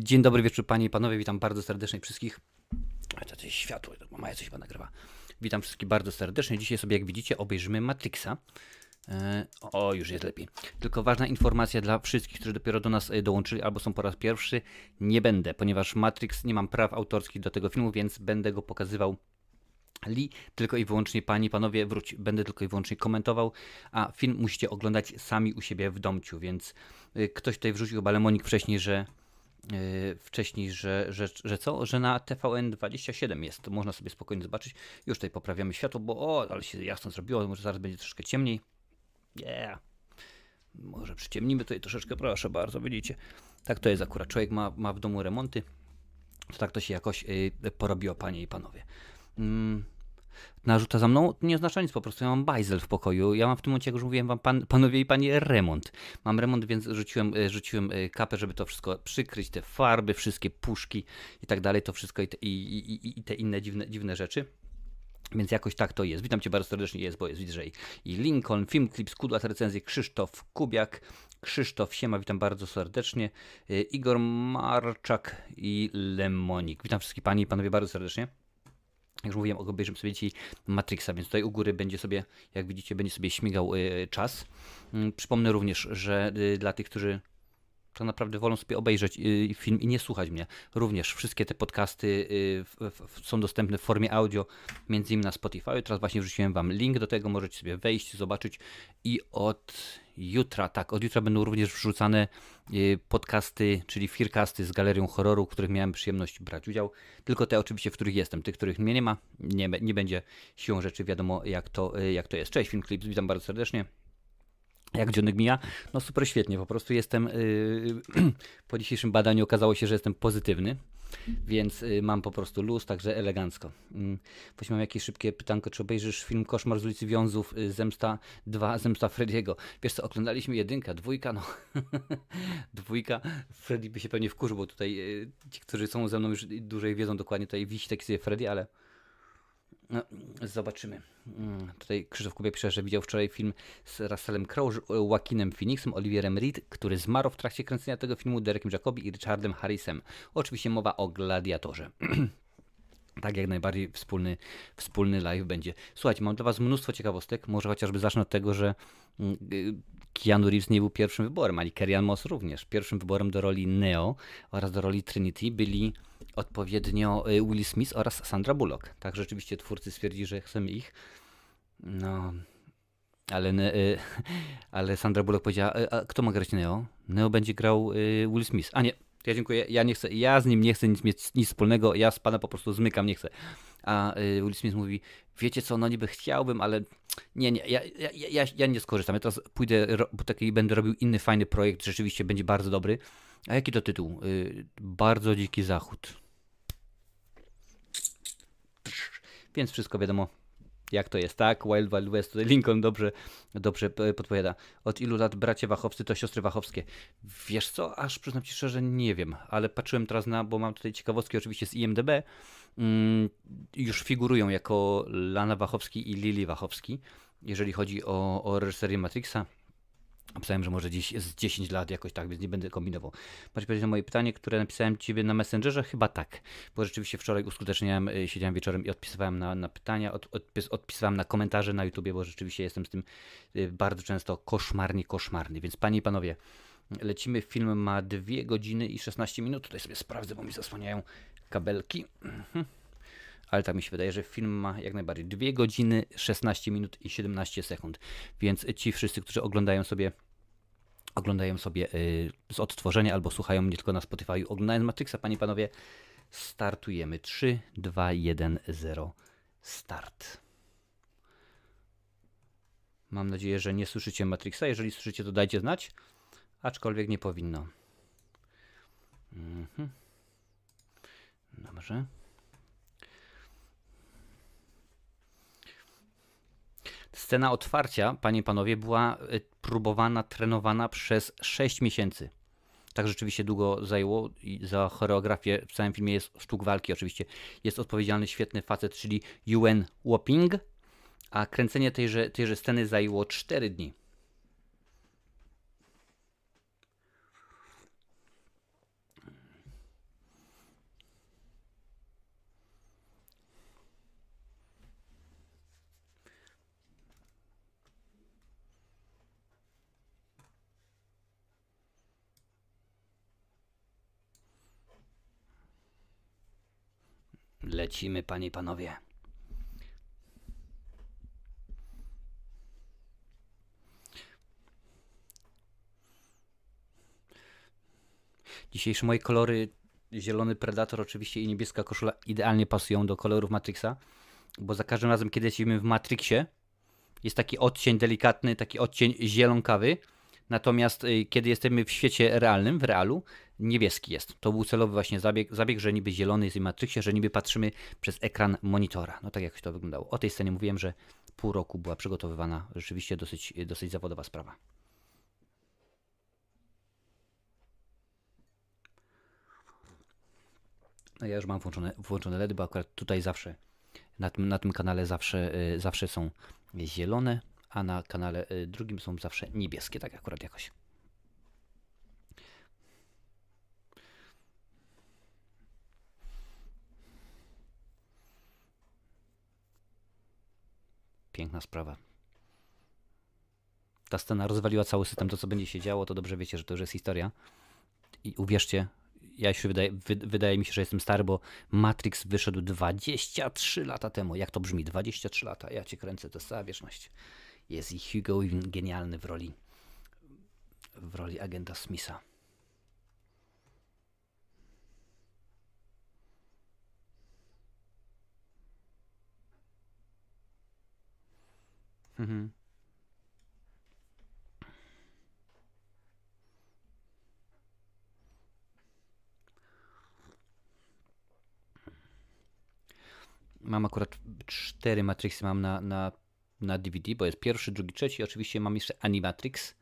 Dzień dobry wieczór panie i panowie, witam bardzo serdecznie wszystkich. To jest światło, mama coś chyba nagrywa. Witam wszystkich bardzo serdecznie. Dzisiaj sobie, jak widzicie, obejrzymy Matrixa. E, o, już jest lepiej. Tylko ważna informacja dla wszystkich, którzy dopiero do nas e, dołączyli albo są po raz pierwszy. Nie będę, ponieważ Matrix nie mam praw autorskich do tego filmu, więc będę go pokazywał Li, tylko i wyłącznie panie i panowie, wróć, będę tylko i wyłącznie komentował, a film musicie oglądać sami u siebie w domciu, więc y, ktoś tutaj wrzucił chyba Lemonik wcześniej, że wcześniej, że, że, że co? Że na TVN 27 jest, można sobie spokojnie zobaczyć. Już tutaj poprawiamy światło, bo o, ale się jasno zrobiło, może zaraz będzie troszkę ciemniej. Yeah. Może przyciemnimy tutaj troszeczkę, proszę bardzo, widzicie. Tak to jest akurat, człowiek ma, ma w domu remonty, to tak to się jakoś y, porobiło, panie i panowie. Mm, narzuca za mną, nie oznacza nic, po prostu ja mam bajzel w pokoju. Ja mam w tym momencie, jak już mówiłem wam, pan, panowie i panie, remont. Mam remont, więc rzuciłem, e, rzuciłem e, kapę, żeby to wszystko przykryć, te farby, wszystkie puszki i tak dalej, to wszystko i te, i, i, i te inne dziwne, dziwne rzeczy. Więc jakoś tak to jest. Witam Cię bardzo serdecznie, jest, bo jest widzę i Lincoln, Film Clip, Skudłat recenzję, Krzysztof Kubiak, Krzysztof Siema, witam bardzo serdecznie, e, Igor Marczak i Lemonik. Witam wszystkich Pani i Panowie bardzo serdecznie. Jak już mówiłem, obejrzymy sobie dzisiaj Matrixa, więc tutaj u góry będzie sobie, jak widzicie, będzie sobie śmigał y, czas. Y, przypomnę również, że y, dla tych, którzy tak naprawdę wolą sobie obejrzeć y, film i nie słuchać mnie. Również wszystkie te podcasty są dostępne w formie audio, między innymi na Spotify. Teraz właśnie wrzuciłem Wam link do tego, możecie sobie wejść, zobaczyć i od jutra, tak, od jutra będą również wrzucane y, podcasty, czyli fircasty z galerią horroru, w których miałem przyjemność brać udział. Tylko te oczywiście, w których jestem. Tych, których mnie nie ma, nie, nie będzie siłą rzeczy wiadomo jak to, jak to jest. Cześć, Film Clips, witam bardzo serdecznie. Jak dzionek mija? No super świetnie, po prostu jestem, yy, po dzisiejszym badaniu okazało się, że jestem pozytywny, więc yy, mam po prostu luz, także elegancko. Yy, mam jakieś szybkie pytanko, czy obejrzysz film Koszmar z ulicy Wiązów, yy, Zemsta 2, Zemsta Frediego. Wiesz co, oglądaliśmy jedynka, dwójka, no dwójka, Freddy by się pewnie wkurzył, bo tutaj yy, ci, którzy są ze mną już dłużej wiedzą dokładnie, tutaj wisi taki sobie Freddy, ale no, zobaczymy. Mm, tutaj Krzysztof Kubie pisze, że widział wczoraj film z Russellem Crowe, Joaquinem Phoenixem, Olivierem Reed, który zmarł w trakcie kręcenia tego filmu, Derekiem Jacobi i Richardem Harrisem. Oczywiście mowa o Gladiatorze. Tak, jak najbardziej wspólny, wspólny live będzie. Słuchajcie, mam dla Was mnóstwo ciekawostek. Może chociażby zacznę od tego, że mm, Keanu Reeves nie był pierwszym wyborem, ani Kerry Moss również. Pierwszym wyborem do roli Neo oraz do roli Trinity byli odpowiednio y, Will Smith oraz Sandra Bullock. Tak, rzeczywiście twórcy stwierdzili, że chcemy ich. No, ale, y, ale Sandra Bullock powiedziała, a kto ma grać Neo? Neo będzie grał Will Smith. A nie, ja dziękuję, ja nie chcę, ja z nim nie chcę nic mieć nic wspólnego, ja z pana po prostu zmykam, nie chcę. A y, Will Smith mówi, wiecie co, no niby chciałbym, ale nie, nie, ja, ja, ja, ja nie skorzystam. Ja teraz pójdę, bo taki będę robił inny fajny projekt, rzeczywiście będzie bardzo dobry. A jaki to tytuł? Y, bardzo dziki zachód. Więc wszystko wiadomo, jak to jest, tak? Wild Wild West, tutaj Lincoln dobrze, dobrze podpowiada. Od ilu lat bracie Wachowscy to siostry Wachowskie? Wiesz co, aż przyznam Ci szczerze, nie wiem, ale patrzyłem teraz na, bo mam tutaj ciekawostki oczywiście z IMDB, mm, już figurują jako Lana Wachowski i Lili Wachowski, jeżeli chodzi o, o reżyserię Matrixa. Napisałem, że może gdzieś z 10 lat jakoś tak, więc nie będę kombinował. Macie powiedzieć na moje pytanie, które napisałem Ciebie na Messengerze? Chyba tak, bo rzeczywiście wczoraj uskuteczniałem, y, siedziałem wieczorem i odpisywałem na, na pytania, od, odpis, odpisywałem na komentarze na YouTubie, bo rzeczywiście jestem z tym y, bardzo często koszmarnie, koszmarny. Więc Panie i Panowie, lecimy. Film ma 2 godziny i 16 minut. Tutaj sobie sprawdzę, bo mi zasłaniają kabelki. Ale tak mi się wydaje, że film ma jak najbardziej 2 godziny, 16 minut i 17 sekund. Więc ci wszyscy, którzy oglądają sobie oglądają sobie y, z odtworzenia albo słuchają mnie tylko na Spotify, oglądając Matrixa, panie i panowie, startujemy. 3, 2, 1, 0, start. Mam nadzieję, że nie słyszycie Matrixa. Jeżeli słyszycie, to dajcie znać, aczkolwiek nie powinno. Mhm. Dobrze. Scena otwarcia, panie i panowie, była y, próbowana, trenowana przez 6 miesięcy. Tak rzeczywiście długo zajęło za choreografię w całym filmie jest sztuk walki oczywiście. Jest odpowiedzialny świetny facet, czyli Yuen Woping, a kręcenie tejże, tejże sceny zajęło 4 dni. Lecimy, panie i panowie. Dzisiejsze moje kolory, zielony Predator oczywiście i niebieska koszula idealnie pasują do kolorów Matrixa, bo za każdym razem, kiedy jesteśmy w Matrixie, jest taki odcień delikatny, taki odcień zielonkawy, natomiast y, kiedy jesteśmy w świecie realnym, w realu, niebieski jest. To był celowy właśnie zabieg, zabieg, że niby zielony jest w Matrixie, że niby patrzymy przez ekran monitora. No tak jakoś to wyglądało. O tej scenie mówiłem, że pół roku była przygotowywana, rzeczywiście dosyć, dosyć zawodowa sprawa. No ja już mam włączone, włączone LEDy, bo akurat tutaj zawsze, na tym, na tym kanale zawsze, y, zawsze są zielone, a na kanale y, drugim są zawsze niebieskie, tak akurat jakoś. Piękna sprawa. Ta scena rozwaliła cały system. To, co będzie się działo, to dobrze wiecie, że to już jest historia. I uwierzcie, ja już wydaje, wy, wydaje mi się, że jestem stary, bo Matrix wyszedł 23 lata temu. Jak to brzmi? 23 lata. Ja cię kręcę, to jest cała wieczność. Jest i Hugo Weaving genialny w roli w roli agenta Smitha. Mhm. Mam akurat cztery Matrixy mam na, na, na DVD, bo jest pierwszy, drugi, trzeci. Oczywiście mam jeszcze Animatrix.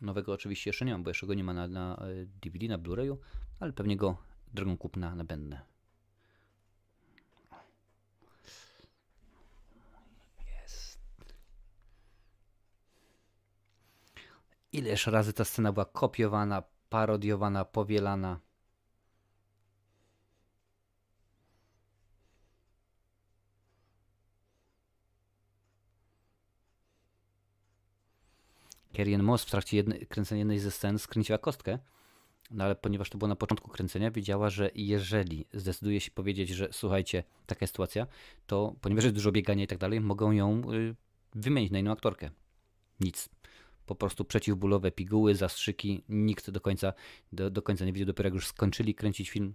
Nowego oczywiście jeszcze nie mam, bo jeszcze go nie ma na, na DVD, na Blu-rayu, ale pewnie go drogą kupna nabędę. Jest. Ileż razy ta scena była kopiowana, parodiowana, powielana. Kerrien Moss w trakcie jednej, kręcenia jednej ze scen skręciła kostkę, no ale ponieważ to było na początku kręcenia, wiedziała, że jeżeli zdecyduje się powiedzieć, że słuchajcie, taka jest sytuacja, to ponieważ jest dużo biegania i tak dalej, mogą ją y, wymienić na inną aktorkę. Nic. Po prostu przeciwbólowe piguły, zastrzyki, nikt do końca, do, do końca nie wiedział, dopiero jak już skończyli kręcić film,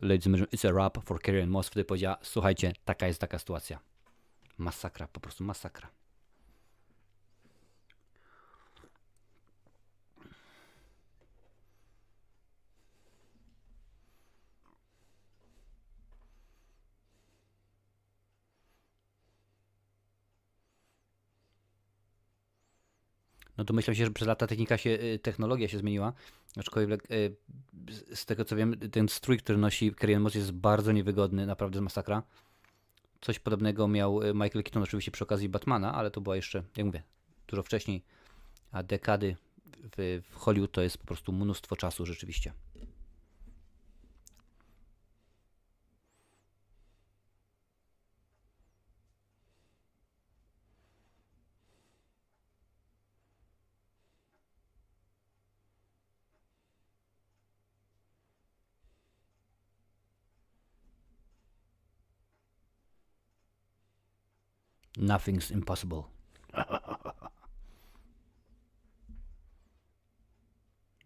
Ladies and it's a rap for Kerrien Moss, wtedy powiedziała, słuchajcie, taka jest taka sytuacja. Masakra, po prostu masakra. No to myślę się, że przez lata technika się, y, technologia się zmieniła, aczkolwiek y, z tego co wiem, ten strój, który nosi Kerry Moss jest bardzo niewygodny, naprawdę z masakra. Coś podobnego miał y, Michael Keaton oczywiście przy okazji Batmana, ale to była jeszcze, jak mówię, dużo wcześniej, a dekady w, w Hollywood to jest po prostu mnóstwo czasu rzeczywiście. Nothing's impossible.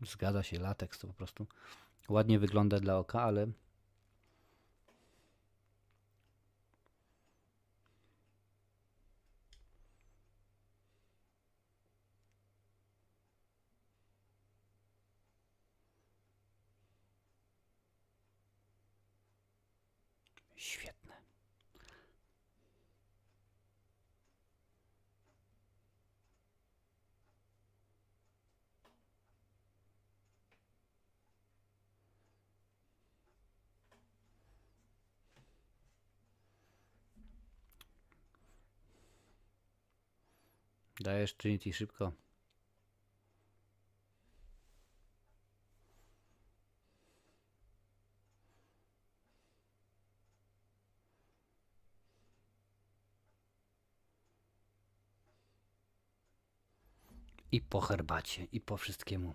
Zgadza się, lateks to po prostu ładnie wygląda dla oka, ale Dajesz Trinity szybko. I po herbacie, i po wszystkiemu.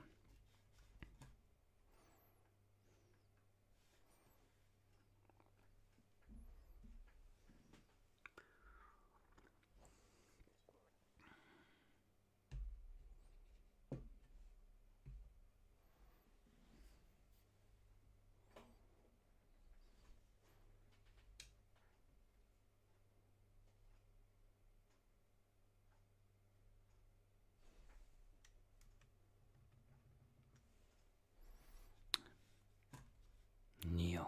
y,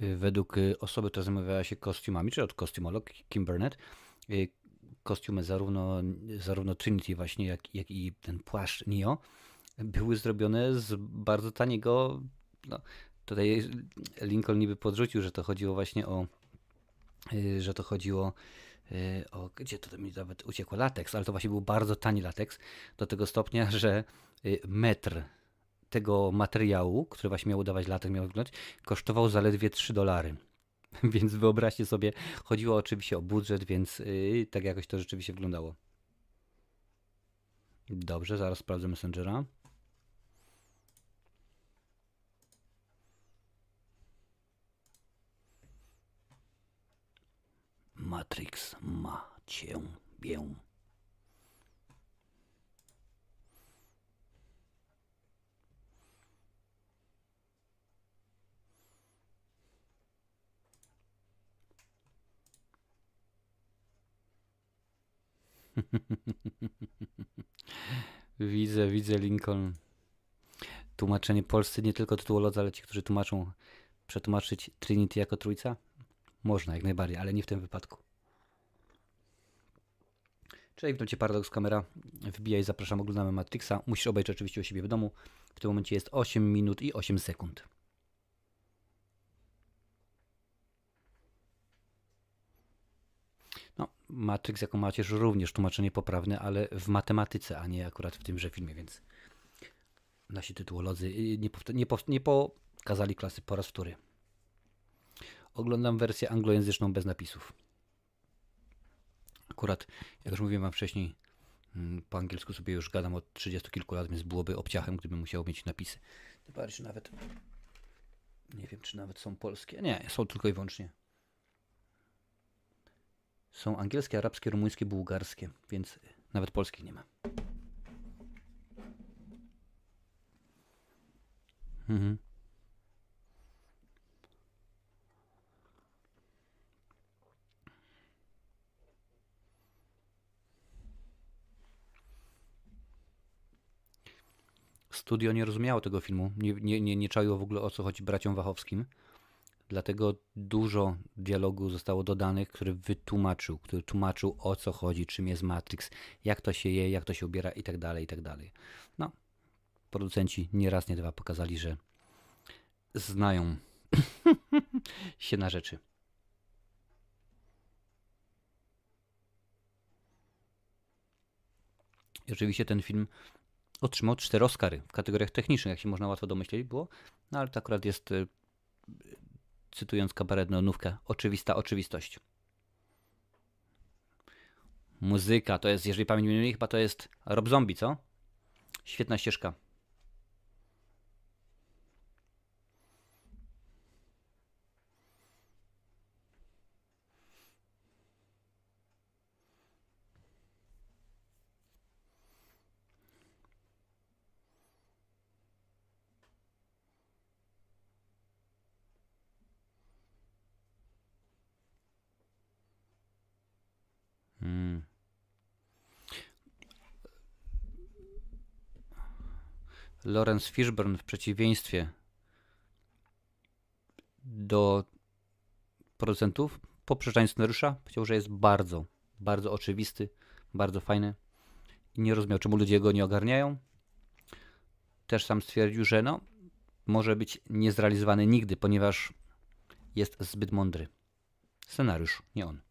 według y, osoby, która zajmowała się kostiumami, czy od kostiumolog Kim Burnett, y, kostiumy zarówno, zarówno Trinity właśnie, jak, jak i ten płaszcz Neo były zrobione z bardzo taniego, no, tutaj Lincoln niby podrzucił, że to chodziło właśnie o, że to chodziło o, gdzie to mi nawet uciekło, lateks, ale to właśnie był bardzo tani lateks, do tego stopnia, że metr tego materiału, który właśnie miał udawać latek, miał wyglądać, kosztował zaledwie 3 dolary. Więc wyobraźcie sobie, chodziło oczywiście o budżet, więc yy, tak jakoś to rzeczywiście wyglądało. Dobrze, zaraz sprawdzę Messengera. Matrix ma cię bię. widzę, widzę Lincoln. Tłumaczenie polscy nie tylko tytułolodzy, ale ci, którzy tłumaczą, przetłumaczyć Trinity jako trójca? Można, jak najbardziej, ale nie w tym wypadku. Cześć, witam Cię Paradox Kamera. Wbijaj, zapraszam, oglądamy Matrixa. Musisz obejrzeć oczywiście u siebie w domu. W tym momencie jest 8 minut i 8 sekund. No, Matrix jako macierz również tłumaczenie poprawne, ale w matematyce, a nie akurat w tymże filmie, więc nasi tytułolodzy nie, nie, nie pokazali klasy po raz wtóry. Oglądam wersję anglojęzyczną bez napisów. Akurat, jak już mówiłem wam wcześniej, mm, po angielsku sobie już gadam od 30 kilku lat, więc byłoby obciachem, gdybym musiał mieć napisy. Tym nawet nie wiem, czy nawet są polskie. Nie, są tylko i wyłącznie są angielskie, arabskie, rumuńskie, bułgarskie, więc nawet polskich nie ma. Mhm. Studio nie rozumiało tego filmu, nie, nie, nie, nie czaiło w ogóle o co chodzi braciom Wachowskim. Dlatego dużo dialogu zostało dodanych, który wytłumaczył, który tłumaczył o co chodzi, czym jest Matrix, jak to się je, jak to się ubiera i tak dalej, i tak. No, producenci nie raz, nie dwa pokazali, że znają się na rzeczy. I oczywiście ten film otrzymał cztery Oscary w kategoriach technicznych, jak się można łatwo domyśleć było, no ale to akurat jest y, cytując kabaretną nówkę, oczywista oczywistość. Muzyka to jest, jeżeli pamięć mnie chyba to jest Rob Zombie, co? Świetna ścieżka. Lawrence Fishburne w przeciwieństwie do producentów, po przeczytaniu scenariusza powiedział, że jest bardzo, bardzo oczywisty, bardzo fajny i nie rozumiał, czemu ludzie go nie ogarniają. Też sam stwierdził, że no, może być niezrealizowany nigdy, ponieważ jest zbyt mądry. Scenariusz, nie on.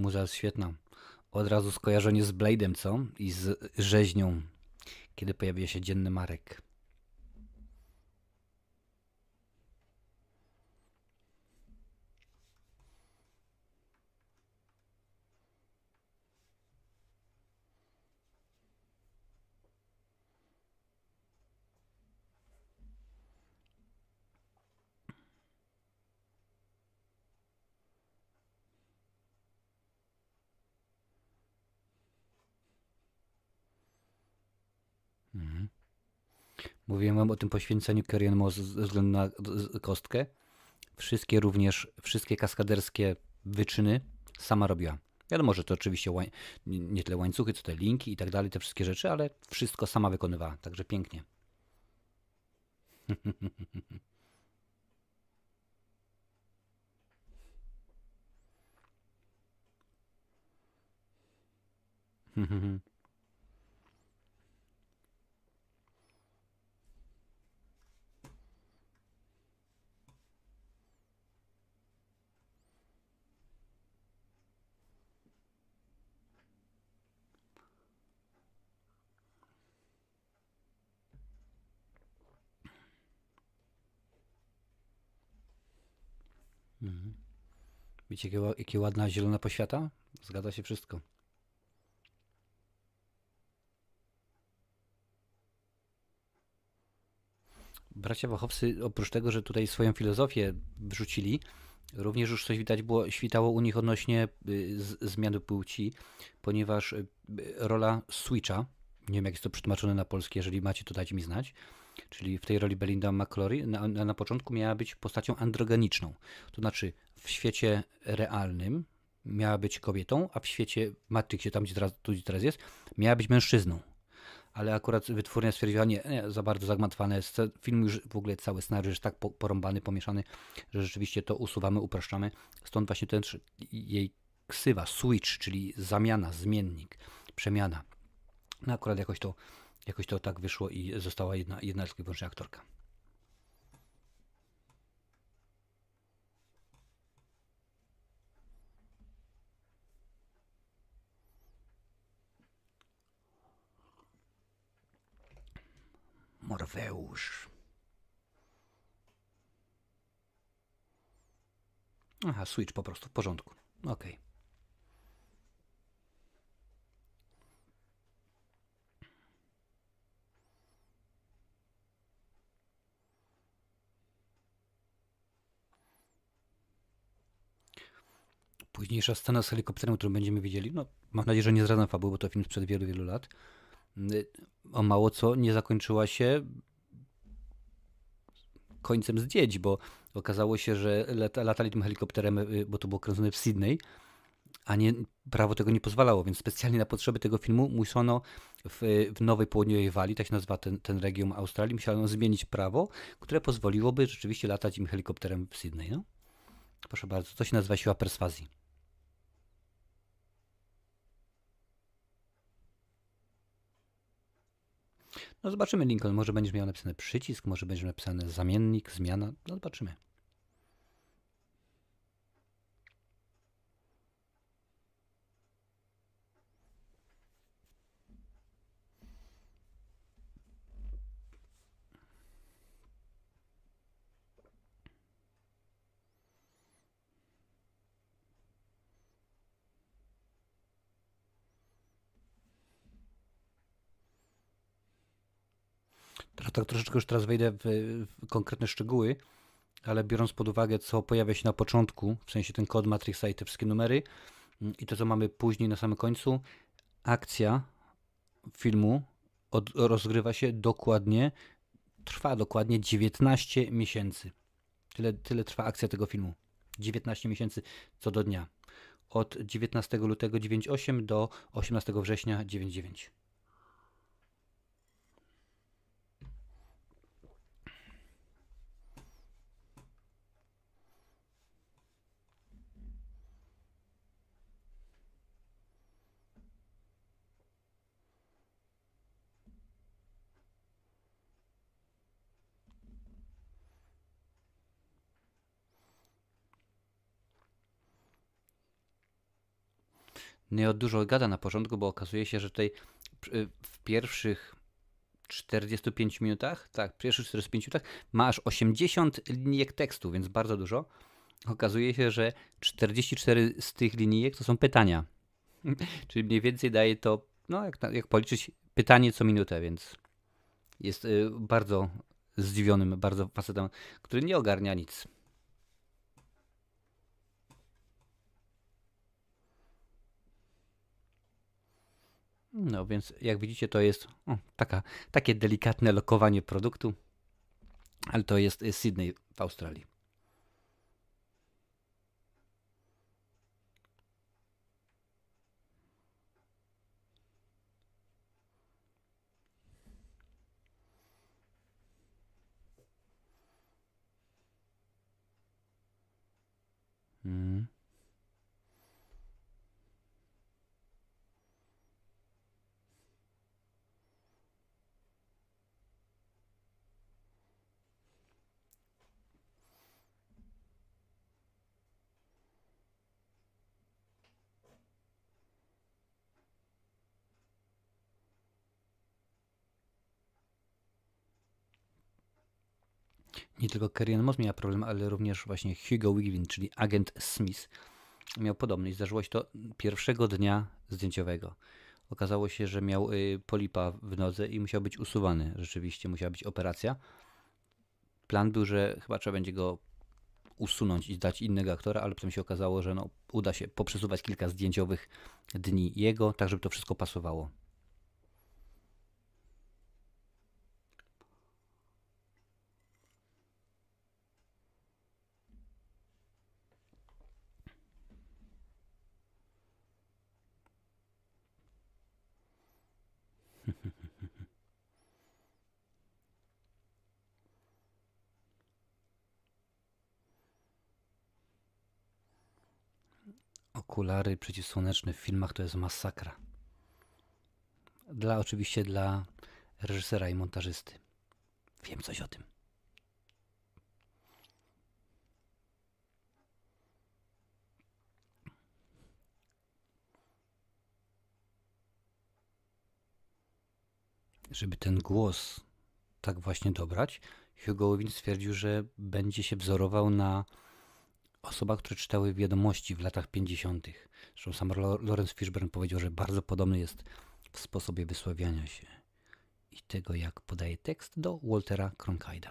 Muza jest świetna. Od razu skojarzenie z Blade'em, co? I z rzeźnią, kiedy pojawia się dzienny Marek. Mówiłem wam o tym poświęceniu Carrion Moss ze względu na kostkę. Wszystkie również, wszystkie kaskaderskie wyczyny sama robiła. Wiadomo, że to oczywiście łań, nie tyle łańcuchy, co te linki i tak dalej, te wszystkie rzeczy, ale wszystko sama wykonywała, także pięknie. Widzicie, jakie, jakie ładna zielona poświata? Zgadza się wszystko. Bracia Wachowcy, oprócz tego, że tutaj swoją filozofię wrzucili, również już coś widać było, świtało u nich odnośnie y, zmiany płci, ponieważ y, rola Switcha, nie wiem jak jest to przetłumaczone na polskie, jeżeli macie to dajcie mi znać, czyli w tej roli Belinda McClory na, na, początku miała być postacią androgeniczną. To znaczy w świecie realnym miała być kobietą, a w świecie Matrixie, tam gdzie teraz, tu, gdzie teraz jest, miała być mężczyzną. Ale akurat wytwórnia stwierdziła, nie, nie za bardzo zagmatwane. Film już w ogóle cały scenariusz jest tak porąbany, pomieszany, że rzeczywiście to usuwamy, upraszczamy. Stąd właśnie ten jej ksywa, switch, czyli zamiana, zmiennik, przemiana. No akurat jakoś to jakoś to tak wyszło i została jedna, jedna tylko i wyłącznie aktorka. Morfeusz. Aha, switch po prostu, w porządku. Okej. Okay. Późniejsza scena z helikopterem, którą będziemy widzieli, no mam nadzieję, że nie zdradzam fabuły, bo to film sprzed wielu, wielu lat, y, o mało co nie zakończyła się końcem zdjęć, bo okazało się, że latali tym helikopterem, y, bo to było kręcone w Sydney, a nie, prawo tego nie pozwalało, więc specjalnie na potrzeby tego filmu musiano w, w Nowej Południowej Walii, tak się nazywa ten, ten region Australii, musiano zmienić prawo, które pozwoliłoby rzeczywiście latać im helikopterem w Sydney. No? Proszę bardzo, to się nazywa siła perswazji. No zobaczymy Lincoln, może będziesz miał napisane przycisk, może będzie napisane zamiennik, zmiana, no zobaczymy. Tak troszeczkę już teraz wejdę w, w, konkretne szczegóły, ale biorąc pod uwagę, co pojawia się na początku, w sensie ten kod Matrixa i te wszystkie numery, mm, i to, co mamy później na samym końcu, akcja filmu od, rozgrywa się dokładnie, trwa dokładnie 19 miesięcy. Tyle, tyle trwa akcja tego filmu. 19 miesięcy co do dnia. Od 19 lutego 98 do 18 września 99. Neo dużo gada na początku, bo okazuje się, że tutaj w pierwszych 45 minutach, tak, w pierwszych 45 minutach ma aż 80 linijek tekstu, więc bardzo dużo. Okazuje się, że 44 z tych linijek to są pytania. Czyli mniej więcej daje to, no jak, jak policzyć, pytanie co minutę, więc jest y, bardzo zdziwionym, bardzo facetem, który nie ogarnia nic. No więc jak widzicie to jest o, taka, takie delikatne lokowanie produktu, ale to jest Sydney w Australii. Mm. Nie tylko Kerrion Moss miał problem, ale również właśnie Hugo Weaving, czyli agent Smith, miał podobny i zdarzyło się to pierwszego dnia zdjęciowego. Okazało się, że miał y, polipa w nodze i musiał być usuwany. Rzeczywiście musiała być operacja. Plan był, że chyba trzeba będzie go usunąć i zdać innego aktora, ale potem się okazało, że no, uda się poprzesuwać kilka zdjęciowych dni jego, tak żeby to wszystko pasowało. Okulary przeciwsłoneczne w filmach to jest masakra. Dla oczywiście dla reżysera i montażysty. Wiem coś o tym. Żeby ten głos tak właśnie dobrać, Hugo Weaving stwierdził, że będzie się wzorował na osobach, które czytały wiadomości w latach 50. Zresztą sam Lawrence Fishburne powiedział, że bardzo podobny jest w sposobie wysławiania się i tego, jak podaje tekst do Waltera Cronkite'a.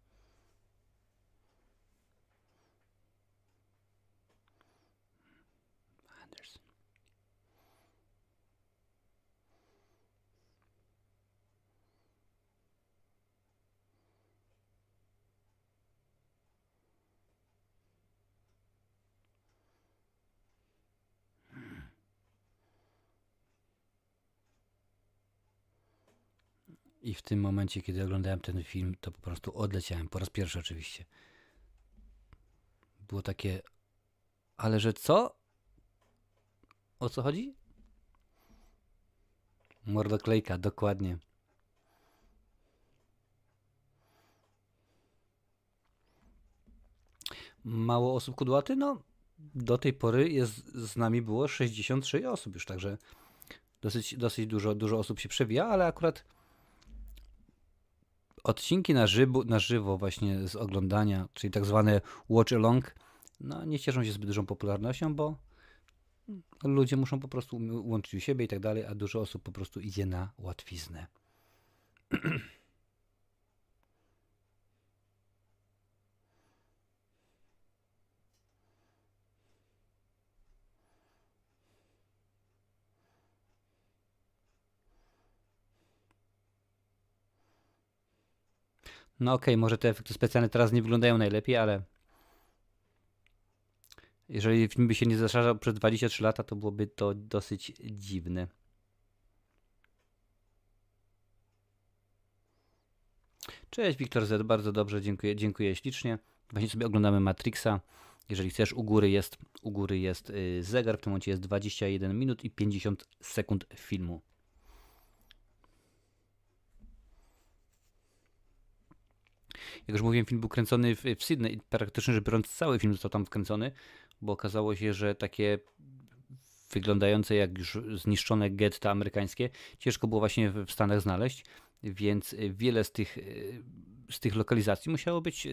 I w tym momencie, kiedy oglądałem ten film, to po prostu odleciałem. Po raz pierwszy oczywiście. Było takie, ale że co? O co chodzi? Mordoklejka, dokładnie. Mało osób kudłaty? No, do tej pory jest, z nami było 63 osób już, także dosyć, dosyć dużo, dużo osób się przewija, ale akurat odcinki na żywo, na żywo właśnie z oglądania, czyli tak zwane watch along, no nie cieszą się zbyt dużą popularnością, bo ludzie muszą po prostu łączyć u siebie i tak dalej, a dużo osób po prostu idzie na łatwiznę. No okej, okay, może te efekty specjalne teraz nie wyglądają najlepiej, ale jeżeli film by się nie zaszarzał przez 23 lata, to byłoby to dosyć dziwne. Cześć Wiktor Z, bardzo dobrze, dziękuję, dziękuję ślicznie. Właśnie sobie oglądamy Matrixa. Jeżeli chcesz, u góry jest, u góry jest y, zegar, w tym momencie jest 21 minut i 50 sekund filmu. Jak już mówiłem, film był kręcony w, w Sydney. Praktycznie rzecz biorąc, cały film został tam wkręcony, bo okazało się, że takie wyglądające jak już zniszczone getta amerykańskie ciężko było właśnie w Stanach znaleźć, więc wiele z tych, z tych lokalizacji musiało być,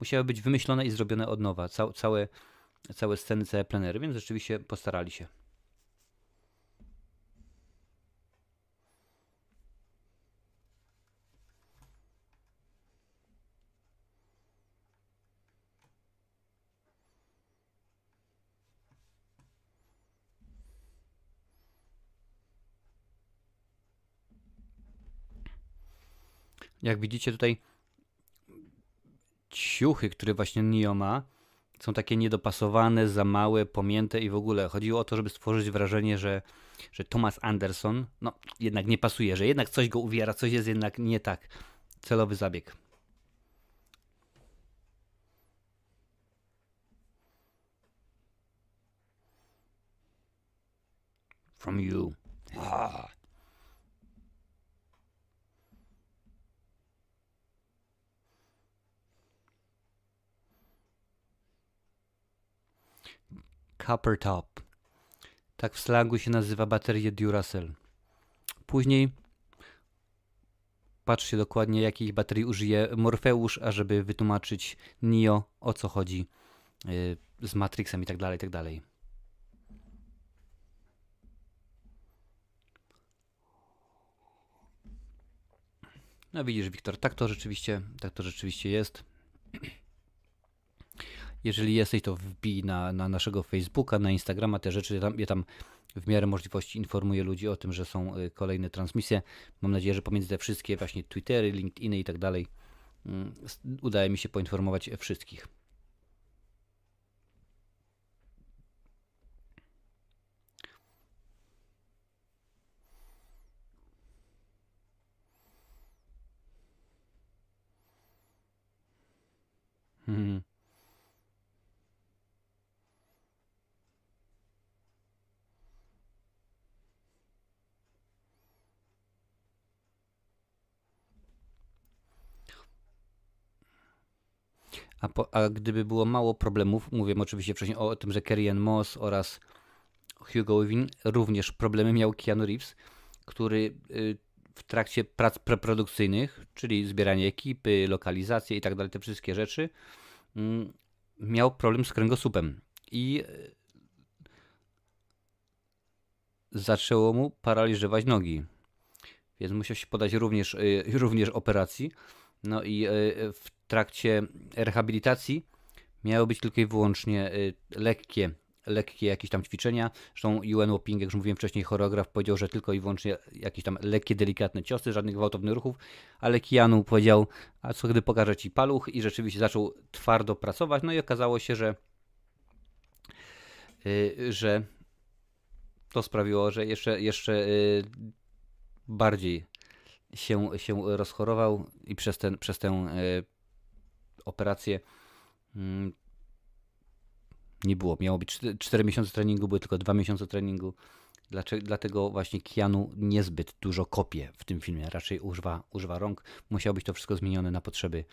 musiały być wymyślone i zrobione od nowa. Cał, całe, całe sceny, całe plenery, więc rzeczywiście postarali się. Jak widzicie tutaj ciuchy, które właśnie Nio ma, są takie niedopasowane, za małe, pomięte i w ogóle chodziło o to, żeby stworzyć wrażenie, że, że Thomas Anderson no, jednak nie pasuje, że jednak coś go uwiera, coś jest jednak nie tak. Celowy zabieg. From you. Ah. Copper Top. Tak w slangu się nazywa baterię Duracell. Później patrzcie dokładnie, jakich baterii użyje Morfeusz, ażeby wytłumaczyć Nio, o co chodzi yy, z Matrixem i tak dalej, tak dalej. No widzisz, Wiktor, tak to rzeczywiście, tak to rzeczywiście jest. Jeżeli jesteś, to wbij na, na naszego Facebooka, na Instagrama te rzeczy. Ja tam, ja tam w miarę możliwości informuję ludzi o tym, że są y, kolejne transmisje. Mam nadzieję, że pomiędzy te wszystkie właśnie Twittery, LinkedIny i tak dalej mm, udaje mi się poinformować wszystkich. Hmm. A, po, a gdyby było mało problemów, mówiłem oczywiście wcześniej o tym, że Kerry Moss oraz Hugo Weaving również problemy miał Keanu Reeves, który y, w trakcie prac preprodukcyjnych, czyli zbieranie ekipy, lokalizacje i tak dalej, te wszystkie rzeczy, mm, miał problem z kręgosłupem i y, zaczęło mu paraliżować nogi. Więc musiał się podać również, y, również operacji. No i w trakcie rehabilitacji miały być tylko i wyłącznie y, lekkie, lekkie jakieś tam ćwiczenia. Zresztą Yuen Woping, jak już mówiłem wcześniej, choreograf powiedział, że tylko i wyłącznie jakieś tam lekkie, delikatne ciosy, żadnych gwałtownych ruchów, ale Kianu powiedział, a co gdy pokażę Ci paluch i rzeczywiście zaczął twardo pracować, no i okazało się, że yy, że to sprawiło, że jeszcze, jeszcze yy, bardziej się, się rozchorował i przez, ten, przez tę operację mm, nie było. Miało być 4 miesiące treningu, były tylko 2 miesiące treningu. Dlaczego, dlatego właśnie Kianu niezbyt dużo kopie w tym filmie, raczej używa, używa rąk. Musiało być to wszystko zmienione na potrzeby,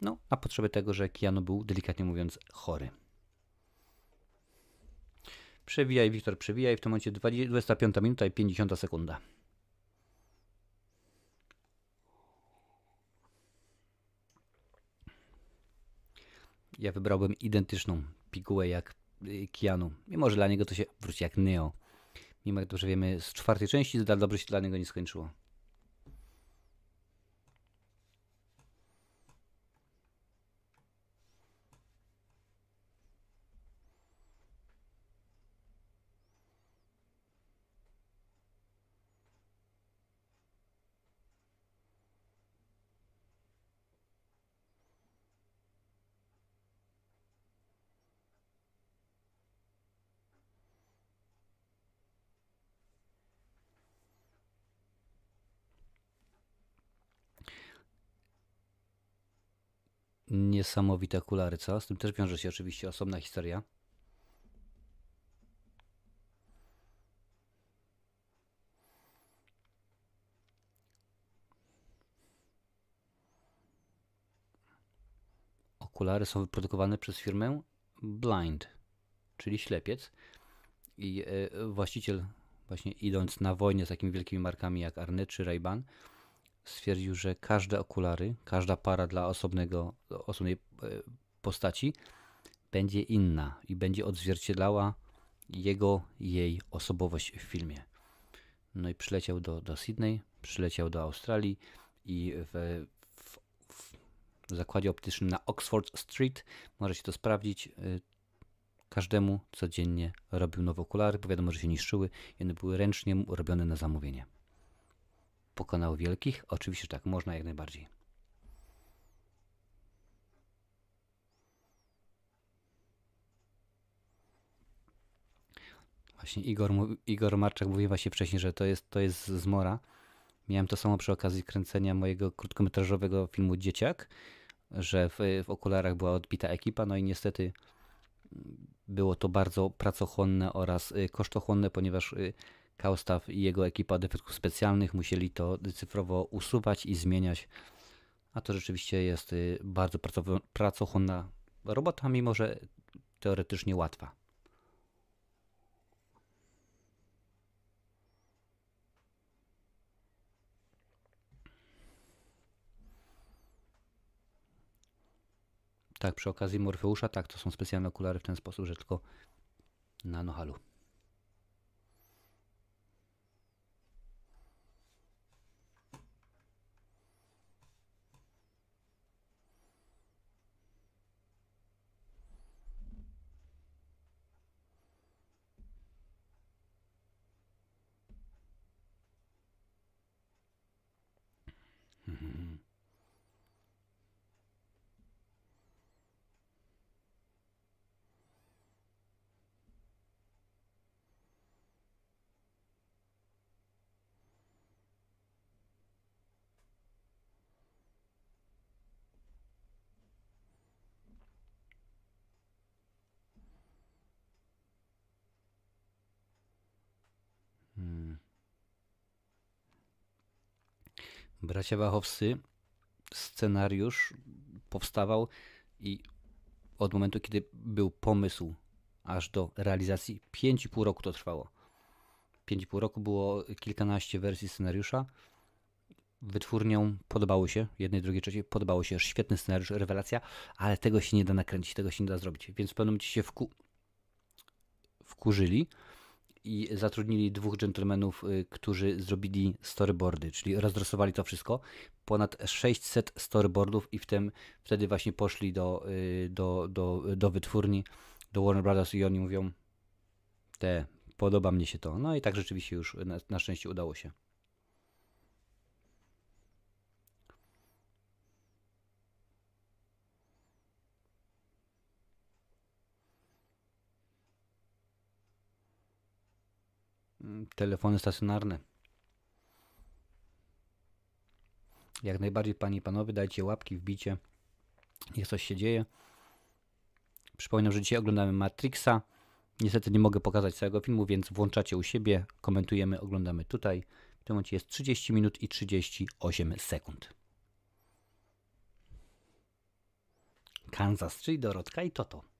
no, na potrzeby tego, że Kianu był delikatnie mówiąc chory. Przewijaj, Wiktor, przewijaj. W tym momencie 25 minuta i 50 sekunda. Ja wybrałbym identyczną pigułę jak y, Kianu. Mimo, że dla niego to się wróci jak Neo. Mimo, jak dobrze wiemy, z czwartej części dobrze się dla niego nie skończyło. Niesamowite okulary, co? Z tym też wiąże się oczywiście osobna historia. Okulary są wyprodukowane przez firmę Blind, czyli ślepiec. I e, właściciel, właśnie idąc na wojnę z takimi wielkimi markami jak Arnett czy Ray-Ban, stwierdził, że każde okulary, każda para dla osobnego, osobnej e, postaci będzie inna i będzie odzwierciedlała jego, jej osobowość w filmie. No i przyleciał do, do Sydney, przyleciał do Australii i w, w, w zakładzie optycznym na Oxford Street, możecie to sprawdzić, y, każdemu codziennie robił nowe okulary, bo wiadomo, że się niszczyły i one były ręcznie robione na zamówienie. Pokonał wielkich? Oczywiście tak, można jak najbardziej. Właśnie Igor, Igor Marczak mówił właśnie wcześniej, że to jest, to jest zmora. Miałem to samo przy okazji kręcenia mojego krótkometrażowego filmu Dzieciak, że w, w okularach była odbita ekipa, no i niestety było to bardzo pracochłonne oraz y, kosztochłonne, ponieważ y, Kaustaw i jego ekipa defektów specjalnych musieli to cyfrowo usuwać i zmieniać. A to rzeczywiście jest y, bardzo pracochłonna robota, mimo że teoretycznie łatwa. Tak, przy okazji Morfeusza, tak, to są specjalne okulary w ten sposób, że tylko na nohalu. Bracia Wachowscy, scenariusz powstawał i od momentu, kiedy był pomysł, aż do realizacji, 5,5 roku to trwało. 5,5 roku było kilkanaście wersji scenariusza. Wytwórnią podobało się, jednej, drugiej, trzeciej, podobało się, świetny scenariusz, rewelacja, ale tego się nie da nakręcić, tego się nie da zrobić. Więc w pewnym momencie się wku... wkurzyli i zatrudnili dwóch dżentelmenów, y, którzy zrobili storyboardy, czyli rozdrosowali to wszystko. Ponad 600 storyboardów i w tym wtedy właśnie poszli do, y, do, do, do wytwórni, do Warner Brothers i oni mówią te, podoba mnie się to. No i tak rzeczywiście już na, na szczęście udało się. Telefony stacjonarne. Jak najbardziej, panie i panowie, dajcie łapki, wbicie. Niech coś się dzieje. Przypominam, że dzisiaj oglądamy Matrixa. Niestety nie mogę pokazać całego filmu, więc włączacie u siebie, komentujemy, oglądamy tutaj. W tym momencie jest 30 minut i 38 sekund. Kansas, czyli Dorotka i Toto.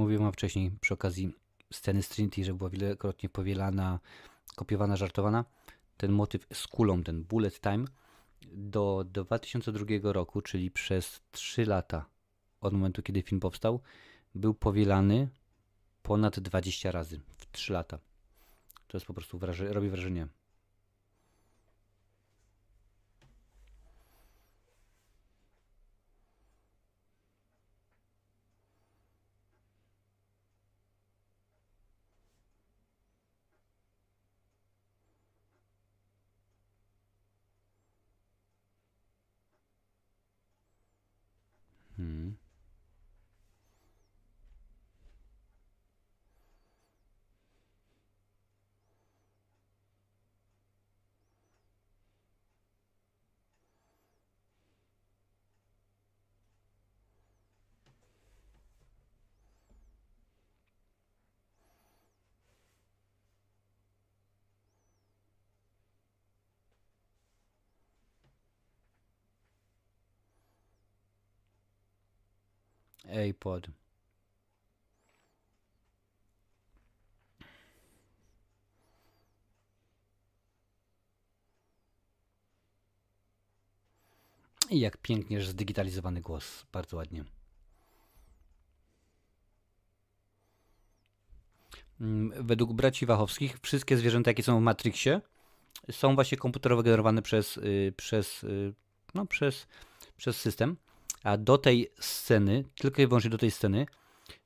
Mówiłem wam wcześniej przy okazji sceny z Trinity, że była wielokrotnie powielana, kopiowana, żartowana. Ten motyw z kulą, ten bullet time, do 2002 roku, czyli przez 3 lata od momentu, kiedy film powstał, był powielany ponad 20 razy w 3 lata. To jest po prostu wraże robi wrażenie. iPod. I jak pięknie, że zdigitalizowany głos. Bardzo ładnie. Mm, według braci Wachowskich wszystkie zwierzęta, jakie są w Matrixie, są właśnie komputerowo generowane przez, y, przez, y, no, przez, przez system. A do tej sceny, tylko i wyłącznie do tej sceny,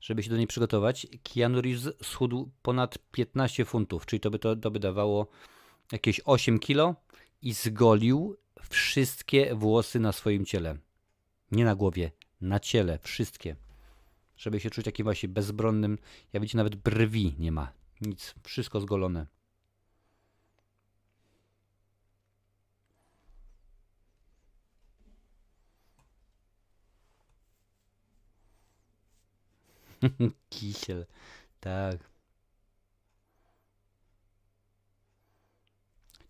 żeby się do niej przygotować, Keanu Reeves schudł ponad 15 funtów, czyli to by, to, to by dawało jakieś 8 kilo i zgolił wszystkie włosy na swoim ciele. Nie na głowie, na ciele, wszystkie. Żeby się czuć takim właśnie bezbronnym. Ja widzicie, nawet brwi nie ma. Nic, wszystko zgolone. Kisiel, tak.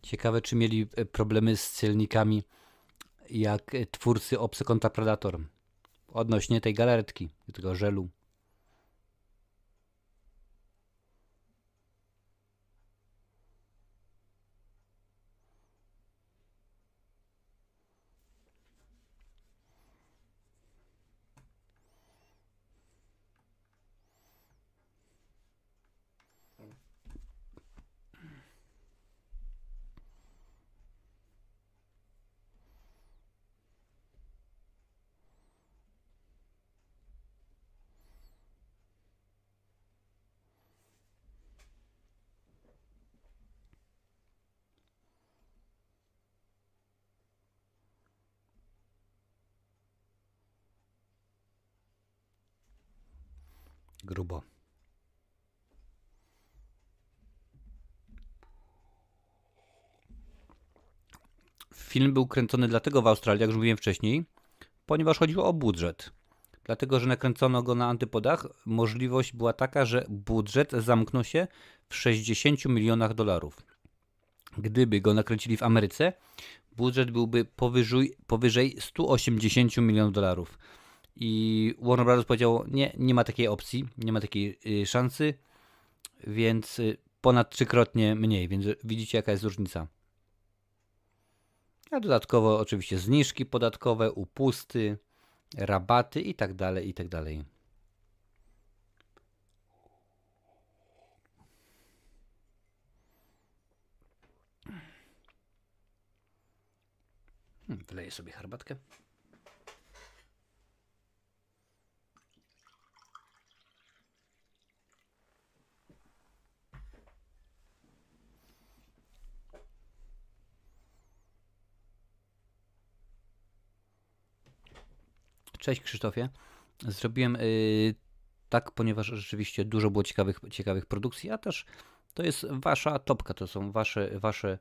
Ciekawe, czy mieli e, problemy z celnikami jak e, twórcy Obcy kontra Predator odnośnie tej galaretki, tego żelu. Grubo. Film był kręcony dlatego w Australii, jak już mówiłem wcześniej, ponieważ chodziło o budżet. Dlatego, że nakręcono go na antypodach, możliwość była taka, że budżet zamknął się w 60 milionach dolarów. Gdyby go nakręcili w Ameryce, budżet byłby powyżej, powyżej 180 milionów dolarów. I Warner Bros. powiedział, nie, nie ma takiej opcji, nie ma takiej y, szansy, więc y, ponad trzykrotnie mniej, więc widzicie jaka jest różnica. A dodatkowo oczywiście zniżki podatkowe, upusty, rabaty i tak dalej, i tak. Hmm, wyleję sobie herbatkę. Cześć Krzysztofie. Zrobiłem yy, tak, ponieważ rzeczywiście dużo było ciekawych, ciekawych produkcji, a też to jest wasza topka, to są wasze, wasze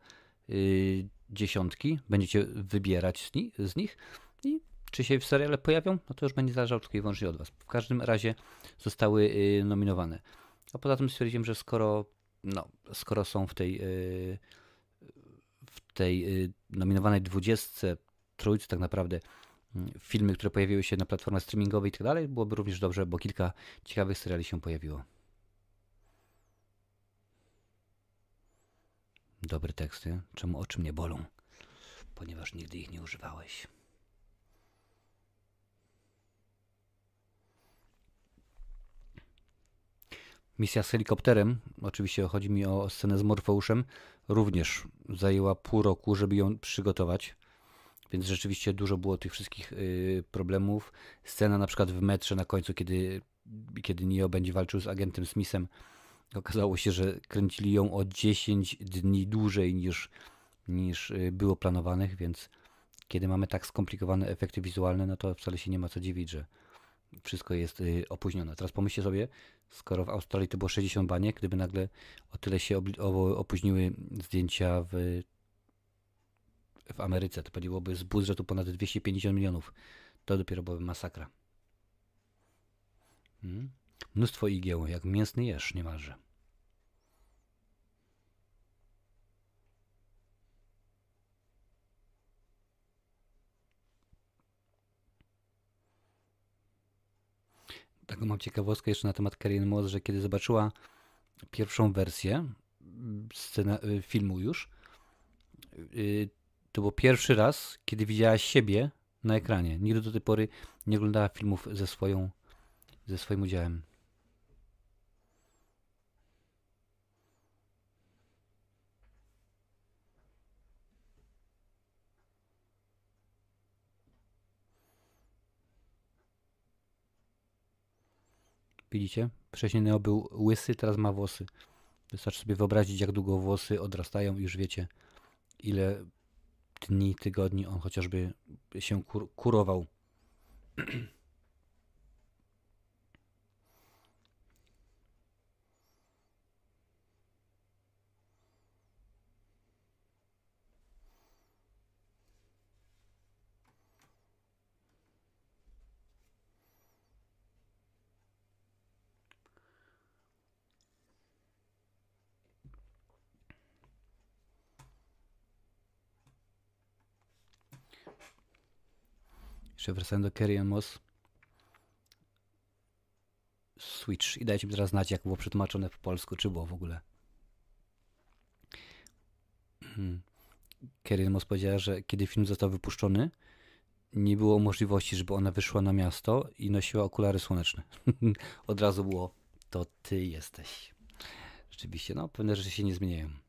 yy, dziesiątki. Będziecie wybierać z, ni z nich i czy się w seriale pojawią, no to już będzie zależało tylko i wyłącznie od was. W każdym razie zostały yy, nominowane. A poza tym stwierdziłem, że skoro, no, skoro są w tej, yy, w tej yy, nominowanej dwudziestce, trójce tak naprawdę filmy, które pojawiły się na platformach streamingowej i tak dalej, byłoby również dobrze, bo kilka ciekawych seriali się pojawiło. Dobre teksty. Czemu oczy mnie bolą? Ponieważ nigdy ich nie używałeś. Misja z helikopterem, oczywiście chodzi mi o scenę z Morfeuszem, również zajęła pół roku, żeby ją przygotować. Więc rzeczywiście dużo było tych wszystkich y, problemów. Scena na przykład w metrze na końcu, kiedy, kiedy Neo będzie walczył z agentem Smithem, okazało się, że kręcili ją o 10 dni dłużej niż, niż y, było planowanych, więc kiedy mamy tak skomplikowane efekty wizualne, no to wcale się nie ma co dziwić, że wszystko jest y, opóźnione. Teraz pomyślcie sobie, skoro w Australii to było 60 baniek, gdyby nagle o tyle się opóźniły zdjęcia w w Ameryce. To byłoby z budżetu ponad 250 milionów. To dopiero byłaby masakra. Hmm? Mnóstwo igieł, jak mięsny jeż niemalże. taką mam ciekawostkę jeszcze na temat Carrie Moss, że kiedy zobaczyła pierwszą wersję scena, y, filmu już, y, to był pierwszy raz, kiedy widziała siebie na ekranie. Nigdy do tej pory nie oglądała filmów ze, swoją, ze swoim udziałem. Widzicie? Wcześniej Neo był łysy, teraz ma włosy. Wystarczy sobie wyobrazić, jak długo włosy odrastają i już wiecie, ile dni, tygodni on chociażby się kur kurował. Jeszcze wracając do Carrie Moss. Switch. I dajcie mi teraz znać, jak było przetłumaczone po polsku, czy było w ogóle. Hmm. Carrie Moss powiedziała, że kiedy film został wypuszczony, nie było możliwości, żeby ona wyszła na miasto i nosiła okulary słoneczne. Od razu było, to ty jesteś. Rzeczywiście, no, pewne rzeczy się nie zmieniają.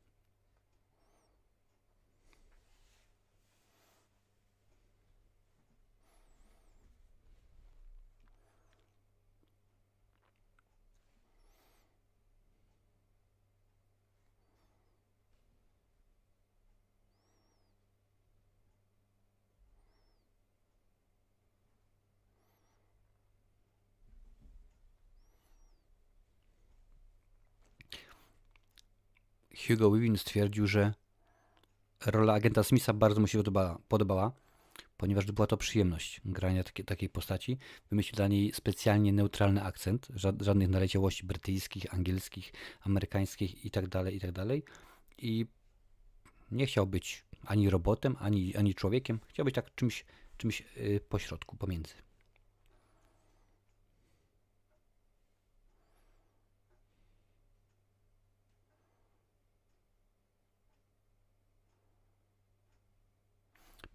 Hugo Weaving stwierdził, że rola agenta Smitha bardzo mu się podobała, ponieważ była to przyjemność grania takie, takiej postaci. Wymyślił dla niej specjalnie neutralny akcent, żadnych naleciałości brytyjskich, angielskich, amerykańskich itd., tak itd. Tak I nie chciał być ani robotem, ani, ani człowiekiem. Chciał być tak czymś, czymś yy, pośrodku, pomiędzy.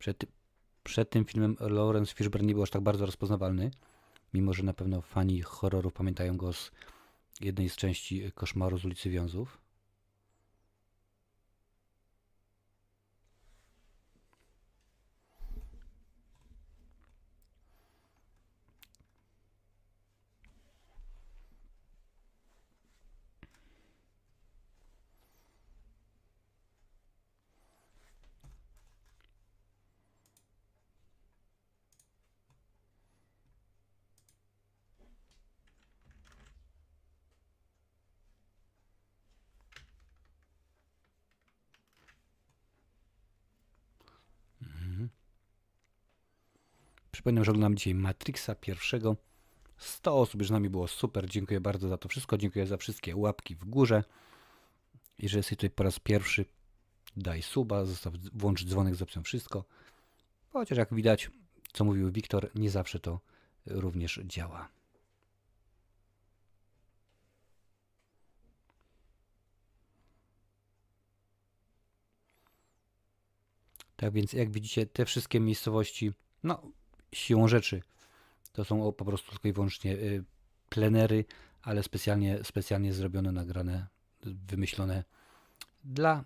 Przed, przed tym filmem Lawrence Fishburne nie był aż tak bardzo rozpoznawalny, mimo że na pewno fani horrorów pamiętają go z jednej z części Koszmaru z ulicy Wiązów. Przypominam, że oglądam dzisiaj Matrixa pierwszego. 100 osób już z nami było super. Dziękuję bardzo za to wszystko. Dziękuję za wszystkie łapki w górze. Jeżeli jesteś tutaj po raz pierwszy, daj suba, zostaw, włącz dzwonek z opcją wszystko. Chociaż jak widać, co mówił Wiktor, nie zawsze to również działa. Tak więc, jak widzicie, te wszystkie miejscowości, no, siłą rzeczy to są po prostu tylko i wyłącznie y, plenery, ale specjalnie, specjalnie zrobione, nagrane, wymyślone dla,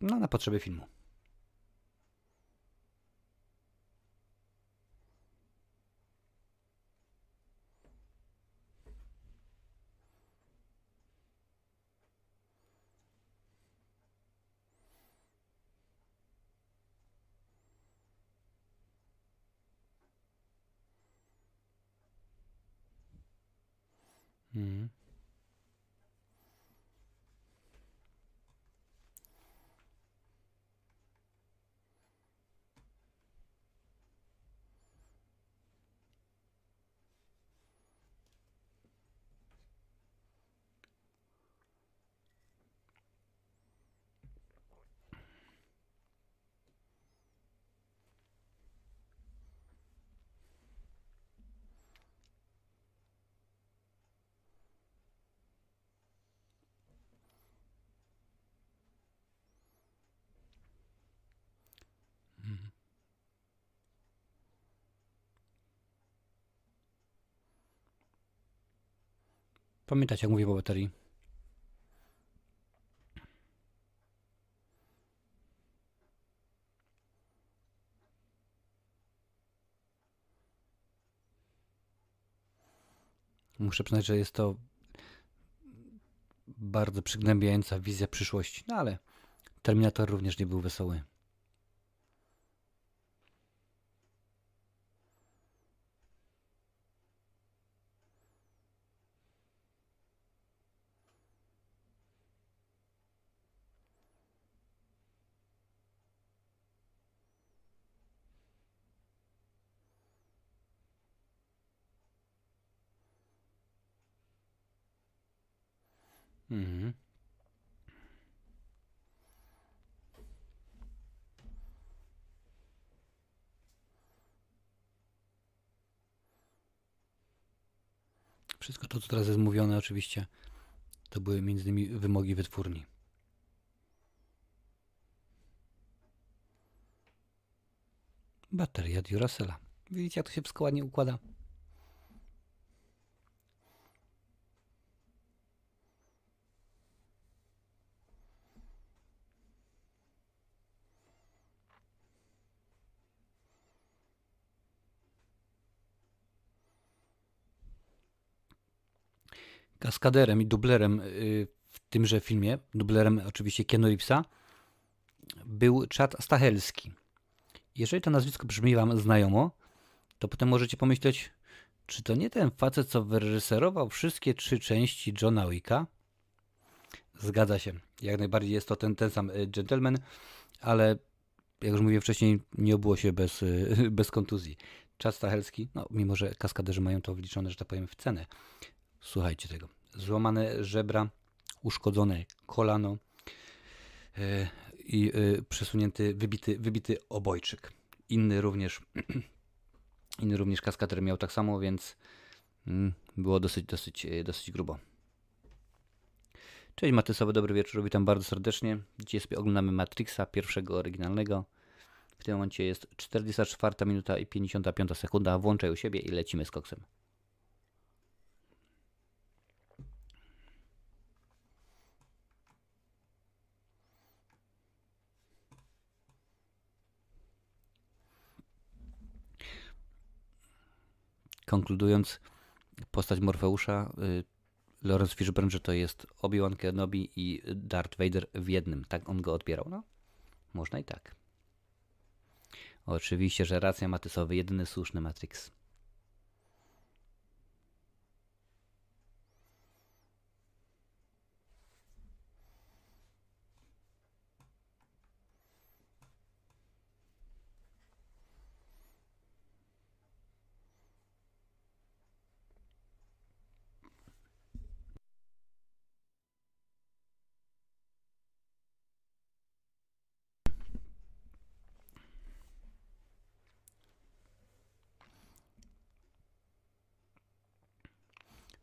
no, na potrzeby filmu. Pamiętacie, jak mówię o baterii? Muszę przyznać, że jest to bardzo przygnębiająca wizja przyszłości, no ale Terminator również nie był wesoły. Mhm. Wszystko to, co teraz jest mówione, oczywiście, to były między innymi wymogi wytwórni. Bateria Duracella. Widzicie, jak to się wszystko ładnie układa? Kaskaderem i dublerem y, w tymże filmie, dublerem oczywiście Keanu Reevesa, był Chad Stahelski. Jeżeli to nazwisko brzmi wam znajomo, to potem możecie pomyśleć, czy to nie ten facet, co wyreżyserował wszystkie trzy części Johna Wicka? Zgadza się. Jak najbardziej jest to ten, ten sam y, gentleman, ale jak już mówiłem wcześniej, nie obyło się bez, y, bez kontuzji. Chad Stahelski, no mimo że kaskaderzy mają to wliczone, że tak powiem, w cenę, Słuchajcie tego. Złamane żebra, uszkodzone kolano yy, i yy, przesunięty, wybity, wybity obojczyk. Inny również, inny również kaskader miał tak samo, więc yy, było dosyć, dosyć, e, dosyć grubo. Cześć Matysowy, dobry wieczór, witam bardzo serdecznie. Dzisiaj sobie oglądamy Matrixa, pierwszego oryginalnego. W tym momencie jest 44 minuta i 55 sekunda. Włączaj u siebie i lecimy z koksem. Konkludując, postać Morfeusza, y, Lawrence Fishburne, że to jest Obi-Wan Kenobi i Darth Vader w jednym. Tak on go odbierał. No, można i tak. Oczywiście, że racja Matysowy, jedyny słuszny Matrix.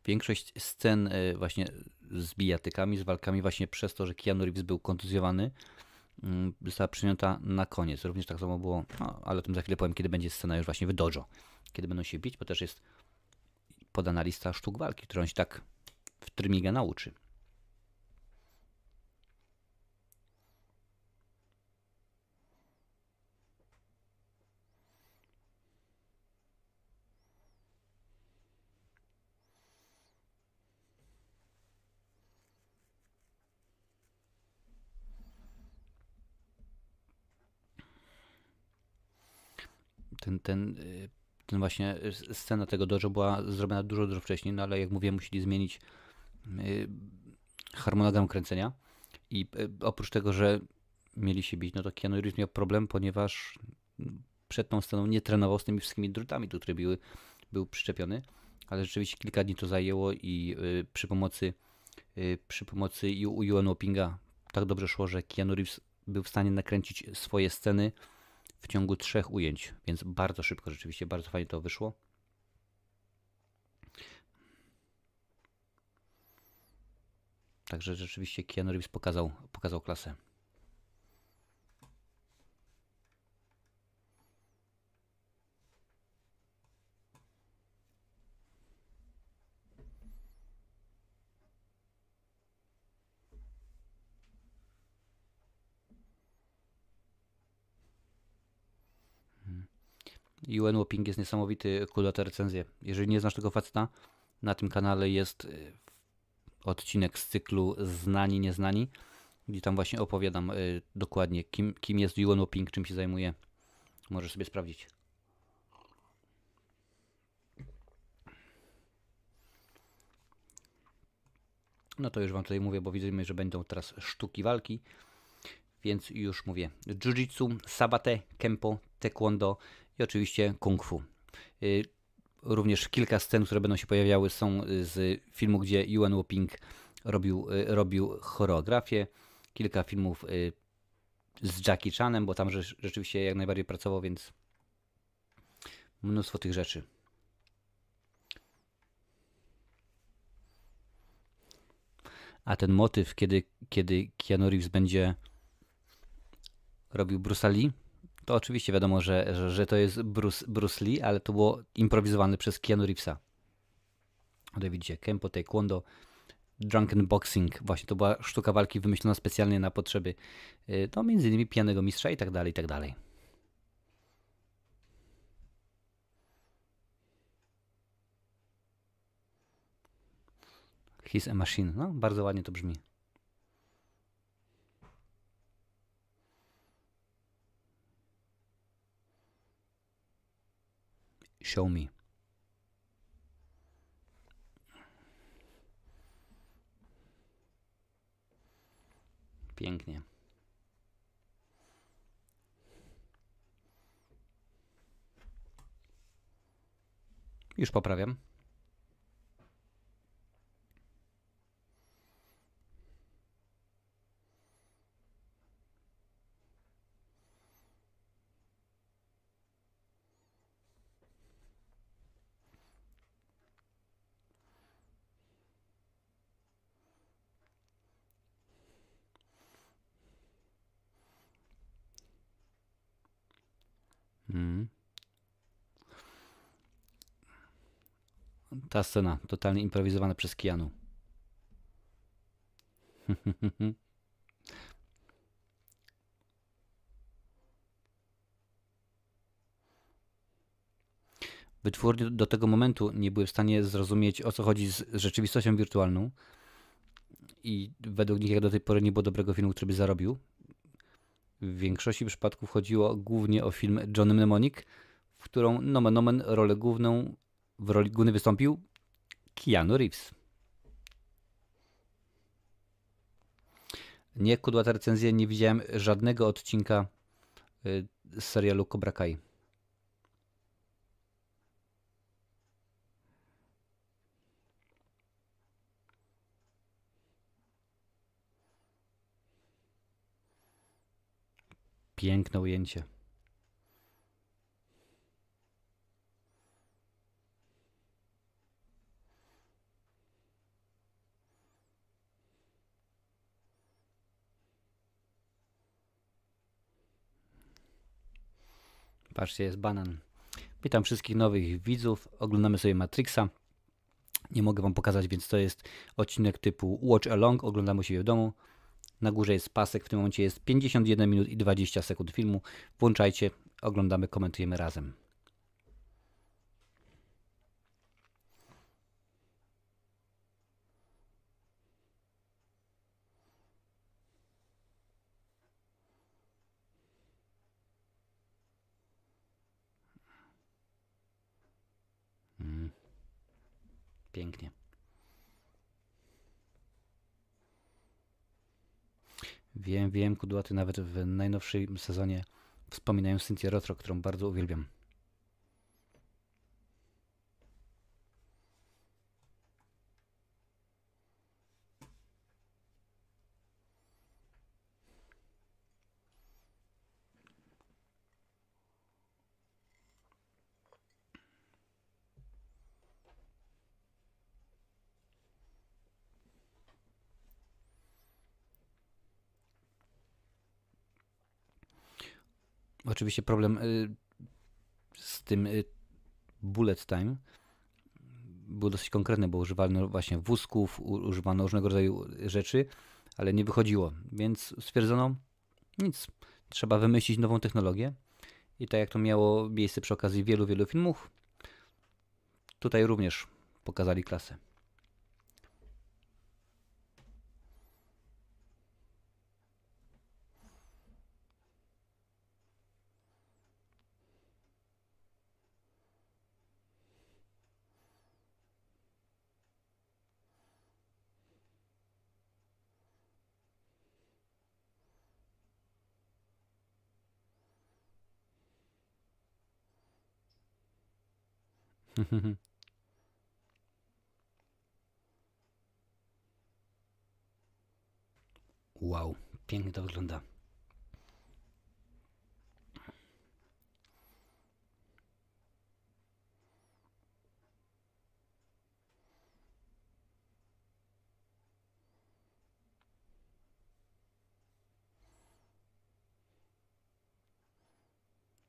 Większość scen e, właśnie z bijatykami, z walkami właśnie przez to, że Keanu Reeves był kontuzjowany, mm, została przyjęta na koniec. Również tak samo było, no, ale o tym za chwilę powiem, kiedy będzie scena już właśnie w dojo. Kiedy będą się bić, bo też jest podana lista sztuk walki, którą się tak w trymiga nauczy. Ten, ten, y, ten właśnie scena tego dojo była zrobiona dużo, dużo wcześniej, no ale jak mówiłem, musieli zmienić y, harmonogram kręcenia i y, oprócz tego, że mieli się bić, no to Keanu Reeves miał problem, ponieważ przed tą sceną nie trenował z tymi wszystkimi drutami, tu, które były, był przyczepiony, ale rzeczywiście kilka dni to zajęło i przy pomocy przy pomocy Yuan Wopinga tak dobrze szło, że Keanu Reeves był w stanie nakręcić swoje sceny w ciągu trzech ujęć, więc bardzo szybko, rzeczywiście bardzo fajnie to wyszło. Także rzeczywiście Keanu Reeves pokazał, pokazał klasę. UN Whopping jest niesamowity, kudłate recenzje. Jeżeli nie znasz tego faceta, na tym kanale jest y, odcinek z cyklu Znani, Nieznani, gdzie tam właśnie opowiadam y, dokładnie, kim, kim jest UN Whopping, czym się zajmuje. Możesz sobie sprawdzić. No to już Wam tutaj mówię, bo widzimy, że będą teraz sztuki walki. Więc już mówię. Jiu-jitsu, sabate, kempo, taekwondo i oczywiście kung fu. Y, również kilka scen, które będą się pojawiały są z filmu, gdzie Yuan Woping robił, y, robił choreografię. Kilka filmów y, z Jackie Chanem, bo tam rzeczywiście jak najbardziej pracował, więc mnóstwo tych rzeczy. A ten motyw, kiedy, kiedy Keanu Reeves będzie robił Bruce Lee, to oczywiście wiadomo, że, że, że to jest Bruce, Bruce Lee, ale to było improwizowane przez Keanu Reevesa. Tutaj widzicie, Kempo, Taekwondo, Drunken Boxing. Właśnie to była sztuka walki wymyślona specjalnie na potrzeby, no między innymi pijanego mistrza i tak dalej, i tak dalej. He's a machine. No, bardzo ładnie to brzmi. Show me. Pięknie. Już poprawiam. Mm. Ta scena, totalnie improwizowana przez Kianu. Wytwórnie do tego momentu nie były w stanie zrozumieć, o co chodzi z rzeczywistością wirtualną. I według nich jak do tej pory nie było dobrego filmu, który by zarobił. W większości przypadków chodziło głównie o film John Mnemonic, w którą nomen omen rolę główną w roli głównej wystąpił Keanu Reeves. Nie kudłata recenzja, nie widziałem żadnego odcinka y, serialu Cobra Kai. Piękne ujęcie. Patrzcie, jest banan. Witam wszystkich nowych widzów. Oglądamy sobie Matrixa. Nie mogę Wam pokazać, więc to jest odcinek typu Watch Along. Oglądamy się w domu. Na górze jest pasek, w tym momencie jest 51 minut i 20 sekund filmu. Włączajcie, oglądamy, komentujemy razem. Mm. Pięknie. Wiem, wiem, kudłaty nawet w najnowszym sezonie wspominają Cynthia Rotro, którą bardzo uwielbiam. Oczywiście problem y, z tym y, bullet time był dosyć konkretny, bo używano właśnie wózków, używano różnego rodzaju rzeczy, ale nie wychodziło, więc stwierdzono nic, trzeba wymyślić nową technologię I tak jak to miało miejsce przy okazji wielu, wielu filmów, tutaj również pokazali klasę. Wow, pięknie to wygląda.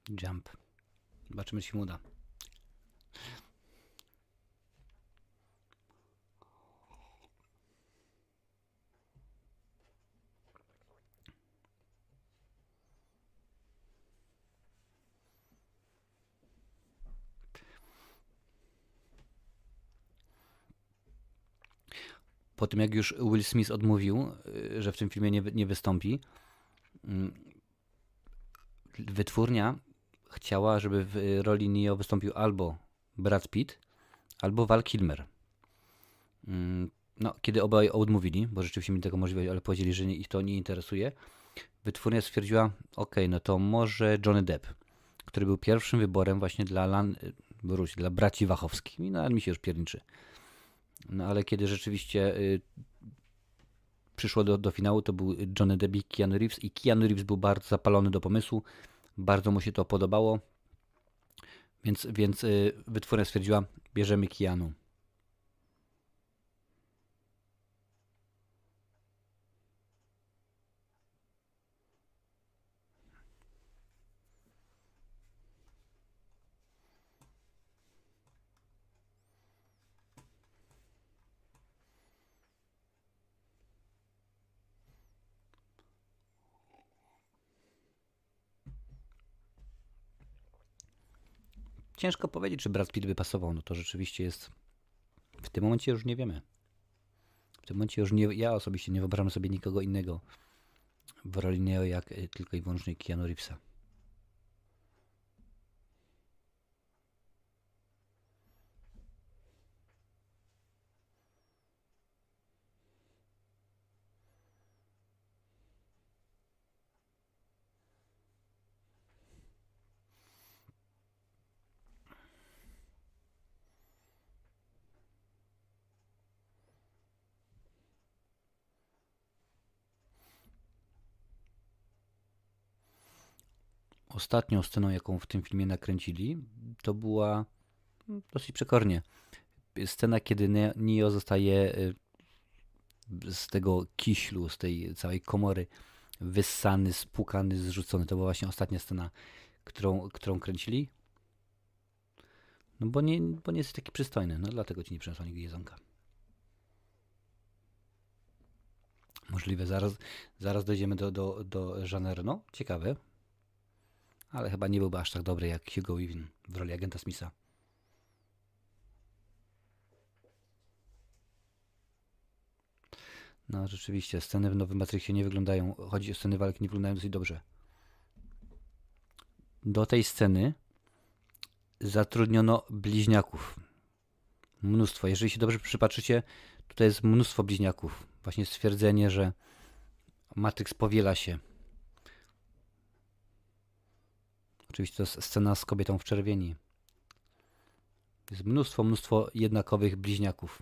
Jump. Zobaczymy, czy się uda. Po tym jak już Will Smith odmówił, y, że w tym filmie nie, nie wystąpi, mm, wytwórnia chciała, żeby w roli Neo wystąpił albo Brad Pitt, albo Val Kilmer. Mm, no, kiedy obaj odmówili, bo rzeczywiście mi tego możliwość, ale powiedzieli, że ich to nie interesuje, wytwórnia stwierdziła, ok, no to może Johnny Depp, który był pierwszym wyborem właśnie dla, Lan, dla braci Wachowskich. No, ale mi się już pierniczy. No ale kiedy rzeczywiście y, przyszło do, do finału, to był Johnny Depp i Keanu Reeves i Keanu Reeves był bardzo zapalony do pomysłu, bardzo mu się to podobało, więc, więc y, wytwórnia stwierdziła, bierzemy Keanu. Ciężko powiedzieć, czy Brad Pitt by pasował. No to rzeczywiście jest. W tym momencie już nie wiemy. W tym momencie już nie, ja osobiście nie wyobrażam sobie nikogo innego w roli Neo jak y, tylko i wyłącznie Keanu Reevesa. Ostatnią sceną, jaką w tym filmie nakręcili, to była mm, dosyć przekornie. Scena, kiedy Neo zostaje y, z tego kiślu, z tej całej komory wyssany, spłukany, zrzucony. To była właśnie ostatnia scena, którą, którą kręcili. No bo nie, bo nie jest taki przystojny, no dlatego ci nie przyniosła nigdy jedzonka. Możliwe, zaraz, zaraz dojdziemy do, do, do Jean ciekawe ale chyba nie byłby aż tak dobry jak Hugo Weaving w roli agenta Smitha. No rzeczywiście, sceny w Nowym Matrixie nie wyglądają, chodzi o sceny walki, nie wyglądają dosyć dobrze. Do tej sceny zatrudniono bliźniaków. Mnóstwo. Jeżeli się dobrze przypatrzycie, tutaj jest mnóstwo bliźniaków. Właśnie stwierdzenie, że Matrix powiela się. Oczywiście to jest scena z kobietą w czerwieni. Jest mnóstwo, mnóstwo jednakowych bliźniaków.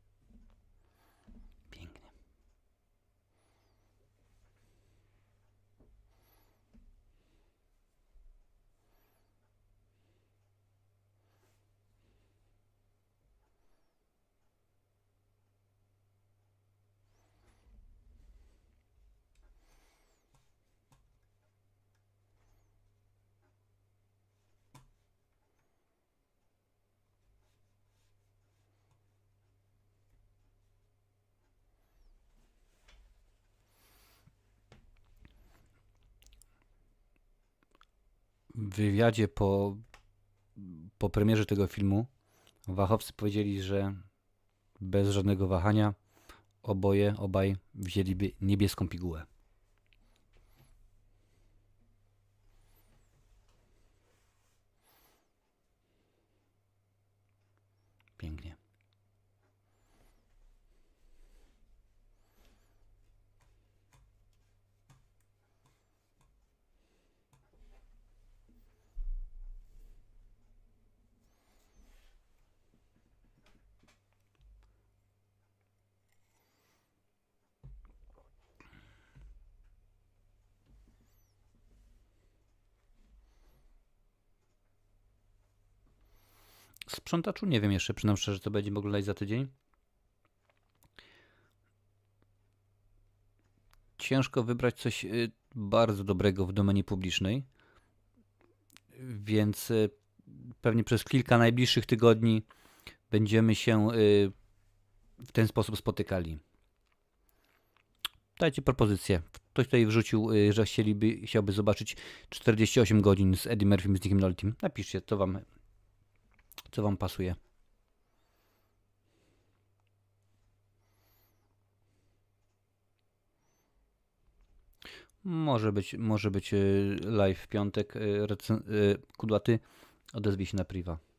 wywiadzie po, po premierze tego filmu wachowcy powiedzieli, że bez żadnego wahania oboje, obaj wzięliby niebieską pigułę. Pięknie. Sprzątaczu nie wiem jeszcze, przynajmniej szczerze, to będziemy oglądać za tydzień. Ciężko wybrać coś y, bardzo dobrego w domenie publicznej, więc y, pewnie przez kilka najbliższych tygodni będziemy się y, w ten sposób spotykali. Dajcie propozycję. Ktoś tutaj wrzucił, że chcieliby, chciałby zobaczyć 48 godzin z Eddie Murphy z Nickiem Noltym. Napiszcie, to wam co wam pasuje? Może być, może być y, live w piątek. Y, y, kudłaty, odezwij się na priwa.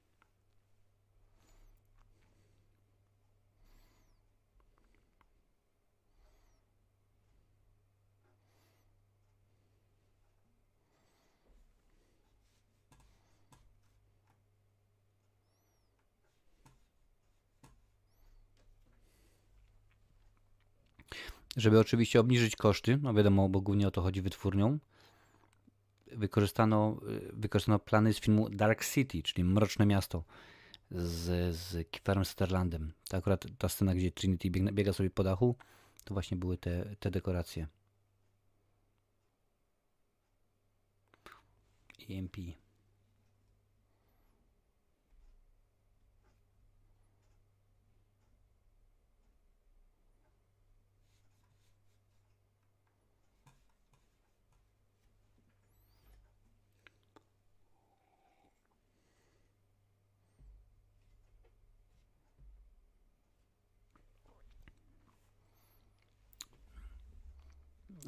Żeby oczywiście obniżyć koszty, no wiadomo, bo głównie o to chodzi wytwórnią, wykorzystano, wykorzystano plany z filmu Dark City, czyli Mroczne Miasto z, z Kieferem Sutherlandem. To akurat ta scena, gdzie Trinity biega, biega sobie po dachu, to właśnie były te, te dekoracje. EMP.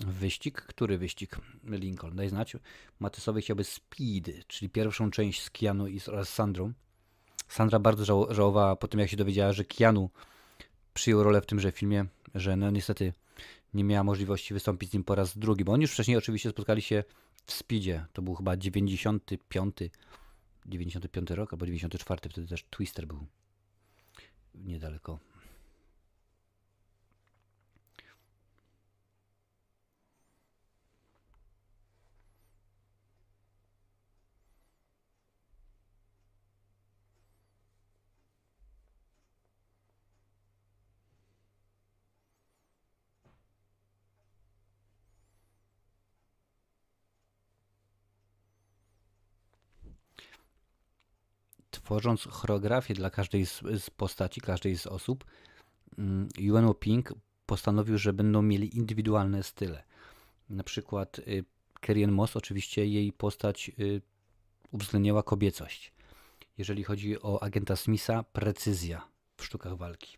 Wyścig? Który wyścig? Lincoln, daj znać. Matysowy chciałby Speed, czyli pierwszą część z Keanu oraz Sandrą. Sandra bardzo żał żałowała po tym, jak się dowiedziała, że Keanu przyjął rolę w tymże filmie, że no niestety nie miała możliwości wystąpić z nim po raz drugi, bo oni już wcześniej oczywiście spotkali się w Speedzie. To był chyba 95, 95 rok albo 94, wtedy też Twister był niedaleko tworząc choreografię dla każdej z, z postaci, każdej z osób, mm, Pink postanowił, że będą mieli indywidualne style. Na przykład y, Kerrien Moss, oczywiście jej postać y, uwzględniała kobiecość. Jeżeli chodzi o agenta Smitha, precyzja w sztukach walki.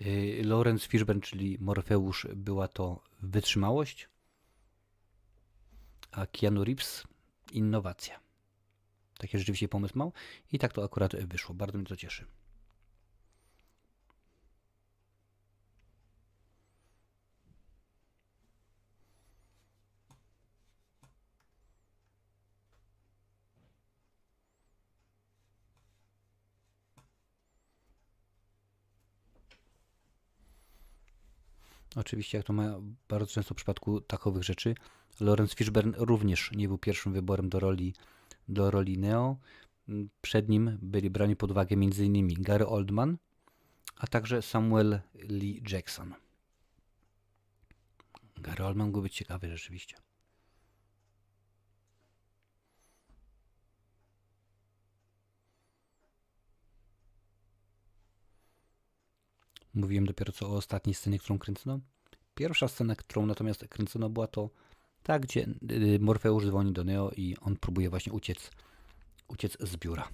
Y, Lawrence Fishburne, czyli Morfeusz, była to wytrzymałość, a Keanu Reeves innowacja. Taki rzeczywiście pomysł mał i tak to akurat wyszło. Bardzo mnie to cieszy. Oczywiście, jak to ma bardzo często w przypadku takowych rzeczy, Lawrence Fishburne również nie był pierwszym wyborem do roli do roli Neo. Przed nim byli brani pod uwagę m.in. Gary Oldman, a także Samuel Lee Jackson. Gary Oldman mógł być ciekawy rzeczywiście. Mówiłem dopiero co o ostatniej scenie, którą kręcono. Pierwsza scena, którą natomiast kręcono, była to Tak, gdzie y, Morfeusz dzwoni do Neo i on próbuje właśnie uciec, uciec z biura.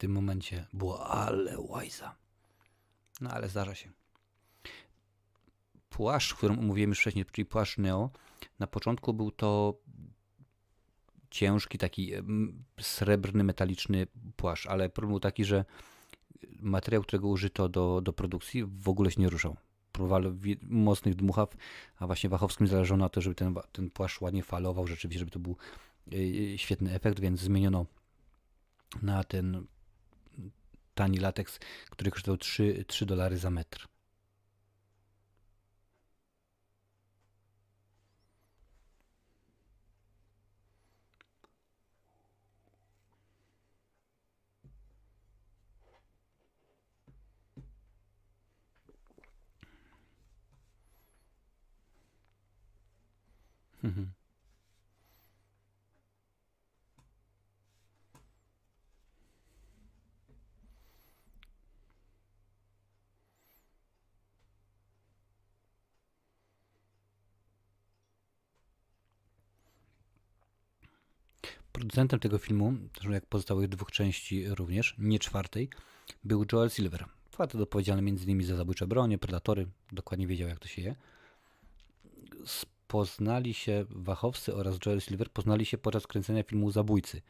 Tym momencie było ale łajza. No ale zdarza się. Płaszcz, którym omówiłem już wcześniej, czyli płaszcz Neo, na początku był to ciężki, taki srebrny, metaliczny płaszcz, ale problem był taki, że materiał, którego użyto do, do produkcji w ogóle się nie ruszał. Próbowali mocnych dmuchaw, a właśnie Wachowskim zależało na to, żeby ten, ten płaszcz ładnie falował, rzeczywiście, żeby to był y, świetny efekt, więc zmieniono na ten tani lateks, który kosztował 3, 3 dolary za metr. Mhm. Producentem tego filmu, zresztą jak pozostałych dwóch części również, nie czwartej, był Joel Silver. Facet odpowiedzialny m.in. za zabójcze bronie, predatory, dokładnie wiedział jak to się je. Poznali się Wachowscy oraz Joel Silver, poznali się podczas kręcenia filmu Zabójcy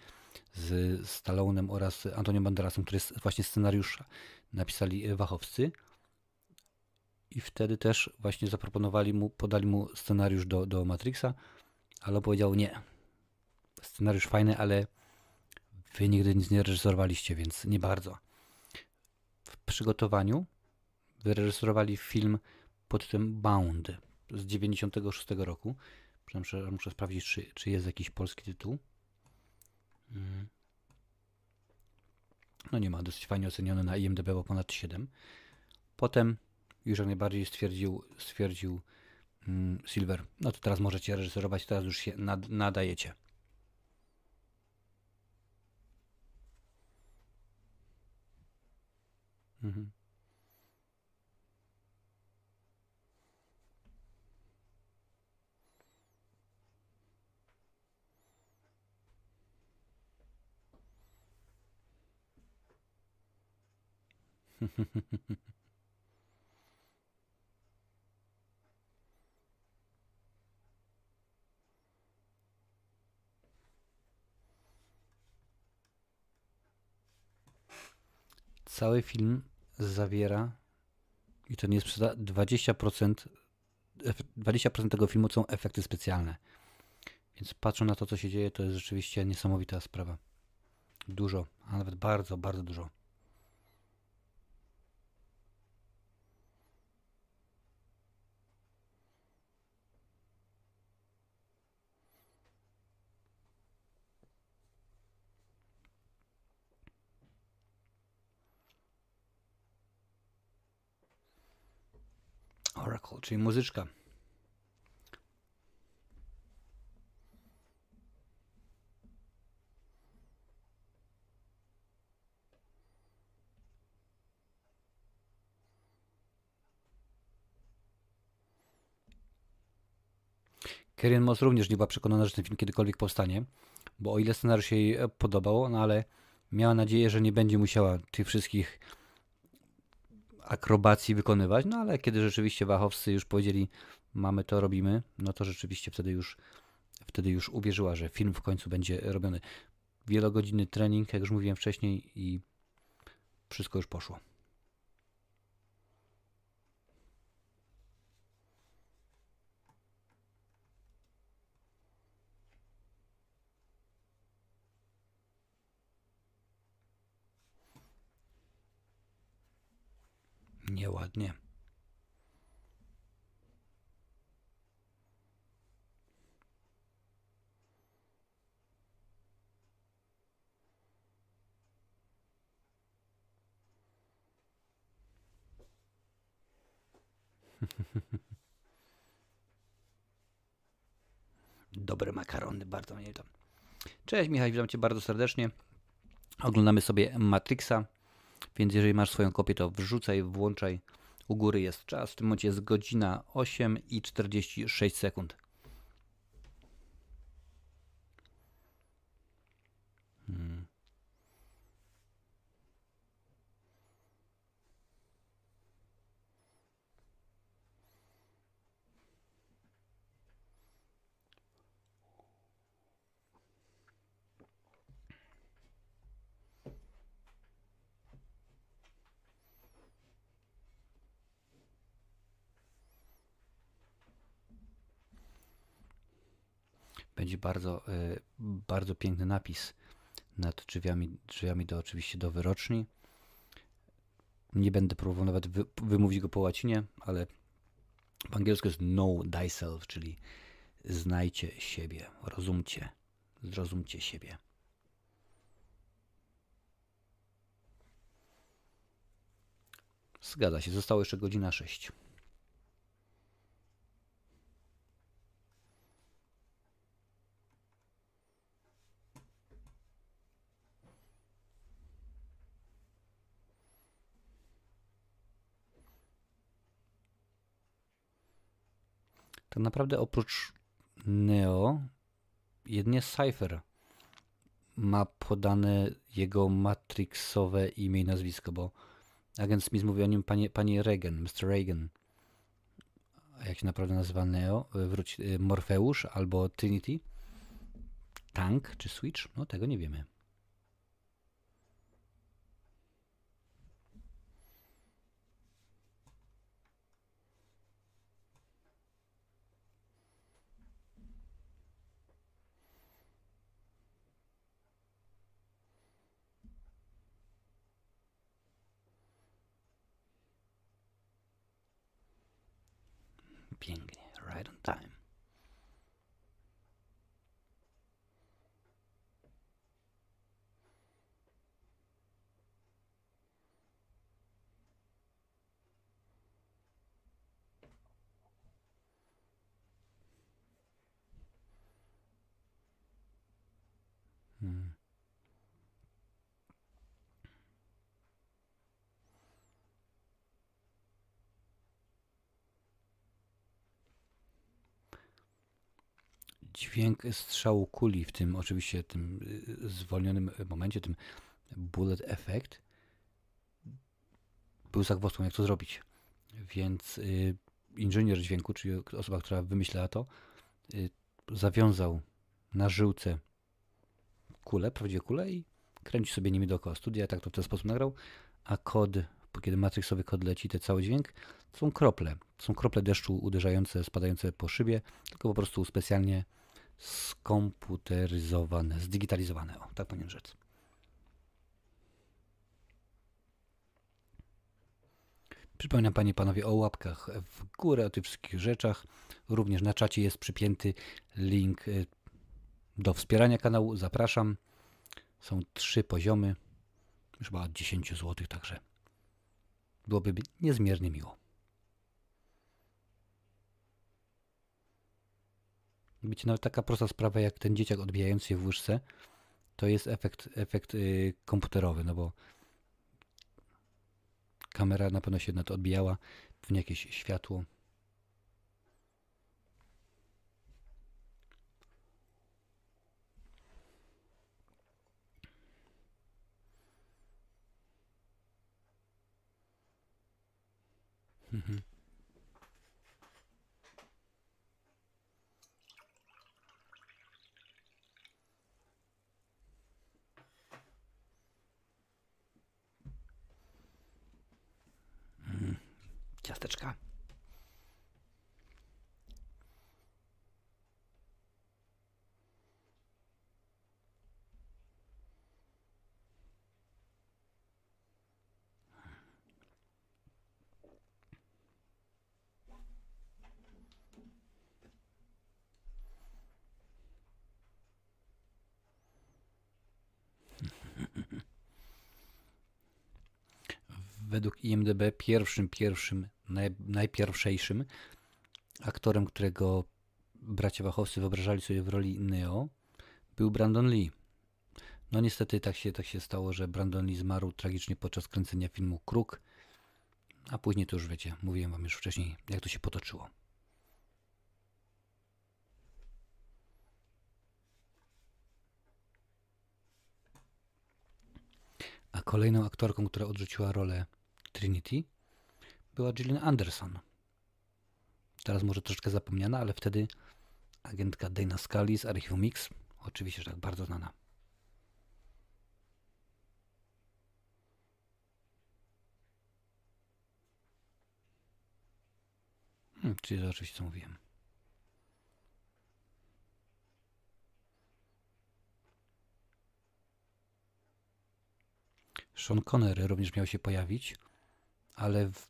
z Stallonem oraz Antonio Banderasem, który jest właśnie scenariusza napisali Wachowscy. I wtedy też właśnie zaproponowali mu, podali mu scenariusz do, do Matrixa, ale powiedział nie, scenariusz fajny, ale wy nigdy nic nie reżyserowaliście, więc nie bardzo. W przygotowaniu wyreżyserowali film pod tytułem Bound z 96 roku. Muszę, muszę sprawdzić, czy, czy jest jakiś polski tytuł. Mm. No nie ma, dosyć fajnie oceniony na IMDb, bo ponad 7. Potem już jak najbardziej stwierdził, stwierdził mm, Silver, no to teraz możecie reżyserować, teraz już się nad, nadajecie. Mhm. Cały film zawiera, i to nie jest przesada, 20%, ef- 20% tego filmu są efekty specjalne. Więc patrząc na to, co się dzieje, to jest rzeczywiście niesamowita sprawa. Dużo, a nawet bardzo, bardzo dużo. Czyli muzyczka. Karen Moss również nie była przekonana, że ten film kiedykolwiek powstanie, bo o ile scenariusz jej podobał, no ale miała nadzieję, że nie będzie musiała tych wszystkich akrobacji wykonywać, no ale kiedy rzeczywiście Wachowscy już powiedzieli, mamy to, robimy, no to rzeczywiście wtedy już, wtedy już uwierzyła, że film w końcu będzie robiony. Wielogodzinny trening, jak już mówiłem wcześniej i wszystko już poszło. Nieładnie. Dobre makarony, bardzo mnie tam. Cześć Michał, witam Cię bardzo serdecznie. Oglądamy sobie Matrixa, więc jeżeli masz swoją kopię, to wrzucaj, włączaj. U góry jest czas, w tym momencie jest godzina 8 i 46 sekund. Hmm. Będzie bardzo, y, bardzo piękny napis nad drzwiami, drzwiami do oczywiście do wyroczni. Nie będę próbował nawet wy, wymówić go po łacinie, ale po angielsku jest know thyself, czyli znajcie siebie, rozumcie, zrozumcie siebie. Zgadza się, zostało jeszcze godzina 6. Tak naprawdę oprócz Neo, jedynie Cypher ma podane jego matrixowe imię i nazwisko, bo agent Smith mówi o nim panie, panie Reagan, Mr. Reagan. A jak się naprawdę nazywa Neo? Wróć, Morfeusz albo Trinity? Tank czy Switch? No tego nie wiemy. Pięknie, right on time. Hmm. Dźwięk strzału kuli w tym oczywiście tym y, zwolnionym momencie, tym bullet effect był zagwozdką, jak to zrobić. Więc y, inżynier dźwięku, czyli osoba, która wymyślała to, y, zawiązał na żyłce kulę, prawdziwe kulę i kręci sobie nimi dookoła studia, tak to w ten sposób nagrał, a kod, kiedy matrixowy kod leci, ten cały dźwięk, to są krople. To są krople deszczu uderzające, spadające po szybie, tylko po prostu specjalnie skomputeryzowane, zdigitalizowane, o, tak powinien rzec. Przypominam Panie Panowie o łapkach w górę, o tych wszystkich rzeczach. Również na czacie jest przypięty link y, do wspierania kanału. Zapraszam. Są trzy poziomy, chyba 10 zł, także byłoby niezmiernie miło. Wiecie, nawet taka prosta sprawa jak ten dzieciak odbijający się w łyżce, to jest efekt, efekt yy, komputerowy, no bo kamera na pewno się na to odbijała, pewnie jakieś światło. Mhm. Ciasteczka. Według IMDB pierwszym, pierwszym, naj, najpierwszejszym aktorem, którego bracia Wachowcy wyobrażali sobie w roli Neo, był Brandon Lee. No niestety tak się, tak się stało, że Brandon Lee zmarł tragicznie podczas kręcenia filmu Kruk, a później to już wiecie, mówiłem wam już wcześniej, jak to się potoczyło. A kolejną aktorką, która odrzuciła rolę Trinity, była Gillian Anderson. Teraz może troszeczkę zapomniana, ale wtedy agentka Dana Scully z Archive Mix, oczywiście, że tak bardzo znana. Hmm, czyli to oczywiście co mówiłem. Sean Connery również miał się pojawić, ale w,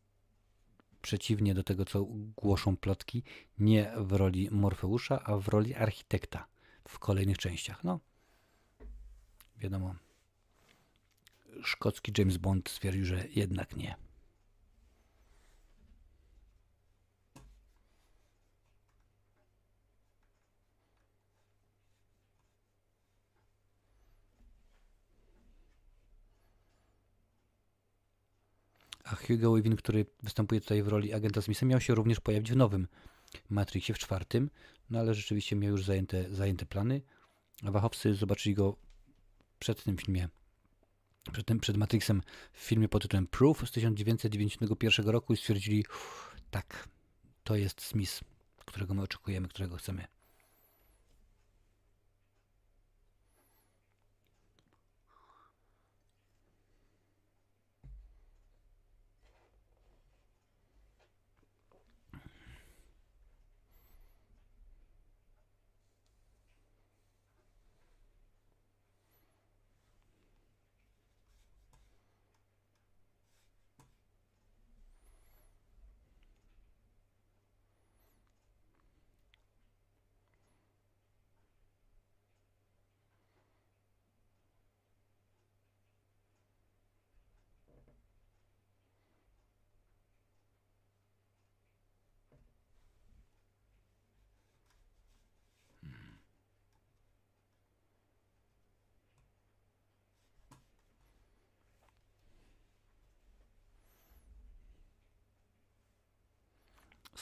przeciwnie do tego, co głoszą plotki, nie w roli Morfeusza, a w roli architekta w kolejnych częściach. No, wiadomo, szkocki James Bond stwierdził, że jednak nie. A Hugo Weaving, który występuje tutaj w roli agenta Smitha, miał się również pojawić w nowym Matrixie, w czwartym, no ale rzeczywiście miał już zajęte, zajęte plany. A Wachowcy zobaczyli go przed tym filmie, przed, tym, przed Matrixem w filmie pod tytułem Proof z 1991 roku i stwierdzili, tak, to jest Smith, którego my oczekujemy, którego chcemy.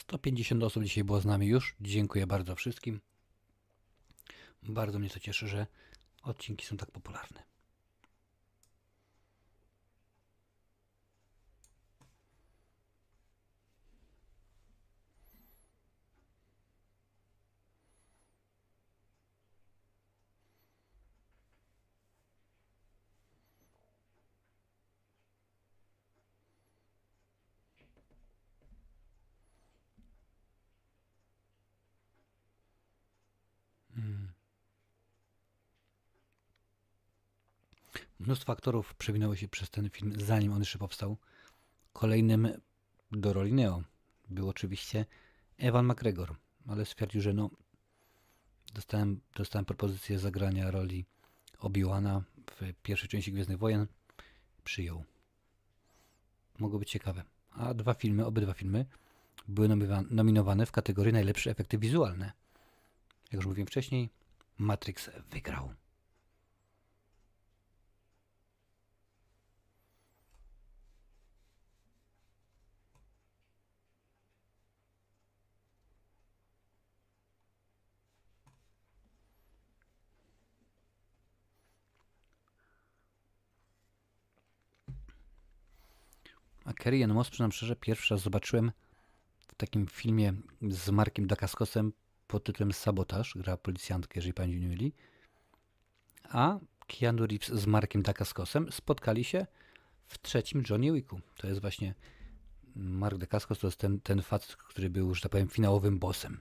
Sto pięćdziesiąt osób dzisiaj było z nami już. Dziękuję bardzo wszystkim. Bardzo mnie to cieszy, że odcinki są tak popularne. Mnóstwo aktorów przewinęło się przez ten film, zanim on jeszcze powstał. Kolejnym do roli Neo był oczywiście Evan McGregor, ale stwierdził, że no, dostałem, dostałem propozycję zagrania roli Obi-Wana w pierwszej części Gwiezdnych Wojen. Przyjął. Mogło być ciekawe. A dwa filmy, obydwa filmy były nominowane w kategorii najlepsze efekty wizualne. Jak już mówiłem wcześniej, Matrix wygrał. Ann Moss, przyznam szczerze, pierwszy raz zobaczyłem w takim filmie z Markiem Dacascosem pod tytułem Sabotaż, gra policjantkę, jeżeli Państwo nie mieli. A Keanu Reeves z Markiem Dacascosem spotkali się w trzecim Johnny Wicku. To jest właśnie Mark Dacascos, to jest ten, ten facet, który był, że tak powiem, finałowym bossem.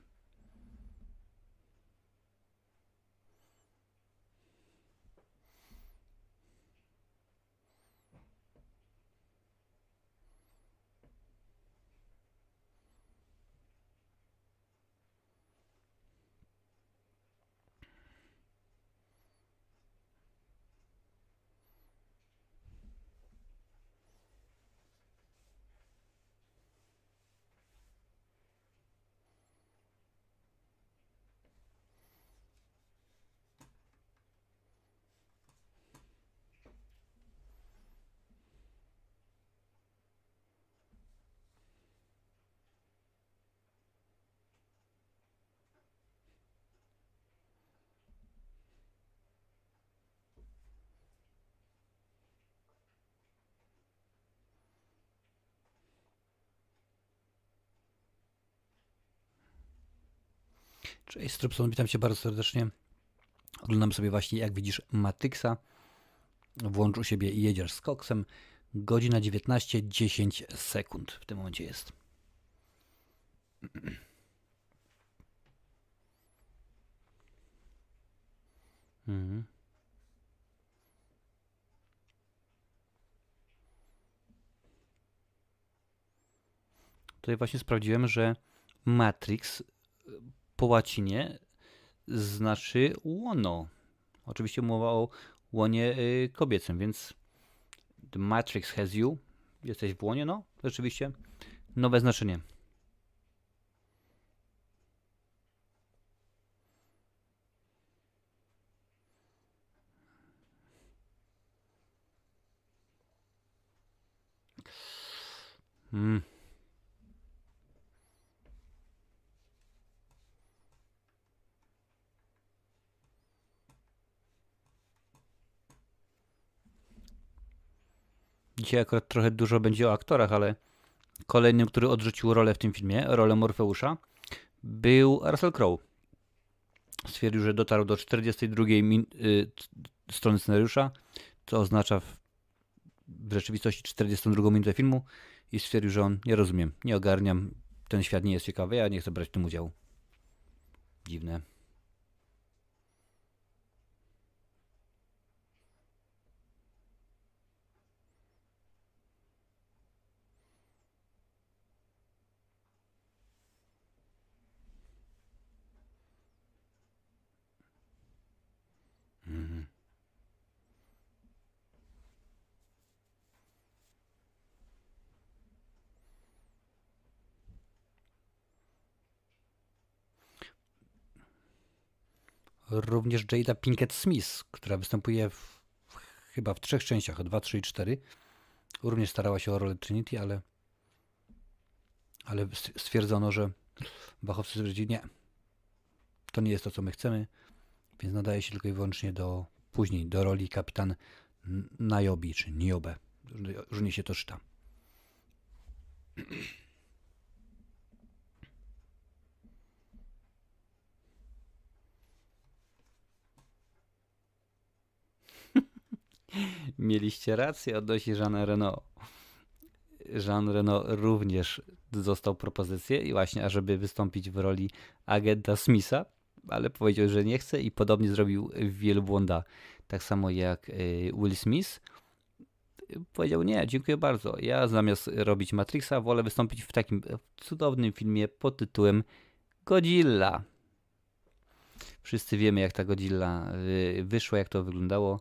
Cześć Strypson, witam Cię bardzo serdecznie. Oglądam sobie właśnie, jak widzisz, Matyxa. Włącz u siebie i jedziesz z koksem. Godzina 19, 10 sekund w tym momencie jest. Mhm. Tutaj właśnie sprawdziłem, że Matrix po łacinie znaczy łono. Oczywiście mowa o łonie y, kobiecym, więc The Matrix has you. Jesteś w łonie, no. Rzeczywiście nowe znaczenie. Hmm. Dzisiaj akurat trochę dużo będzie o aktorach, ale kolejnym, który odrzucił rolę w tym filmie, rolę Morfeusza, był Russell Crowe. Stwierdził, że dotarł do 42 min- y, strony scenariusza, co oznacza w, w rzeczywistości 42 minutę filmu i stwierdził, że on nie rozumiem, nie ogarniam, ten świat nie jest ciekawy, ja nie chcę brać w tym udziału. Dziwne. Również Jada Pinkett Smith, która występuje w, chyba w trzech częściach, o 2, 3 i 4. Również starała się o rolę Trinity, ale, ale stwierdzono, że Bachowcy stwierdzili, nie, to nie jest to, co my chcemy, więc nadaje się tylko i wyłącznie do później, do roli kapitan Najobi, czy Niobe. Różnie się to czyta. Mieliście rację odnośnie Jeana Renault. Jean Renault również dostał propozycję i właśnie, ażeby wystąpić w roli agenta Smitha, ale powiedział, że nie chce i podobnie zrobił wielbłąda. Tak samo jak y, Will Smith powiedział nie, dziękuję bardzo. Ja zamiast robić Matrixa wolę wystąpić w takim cudownym filmie pod tytułem Godzilla. Wszyscy wiemy jak ta Godzilla y, wyszła, jak to wyglądało.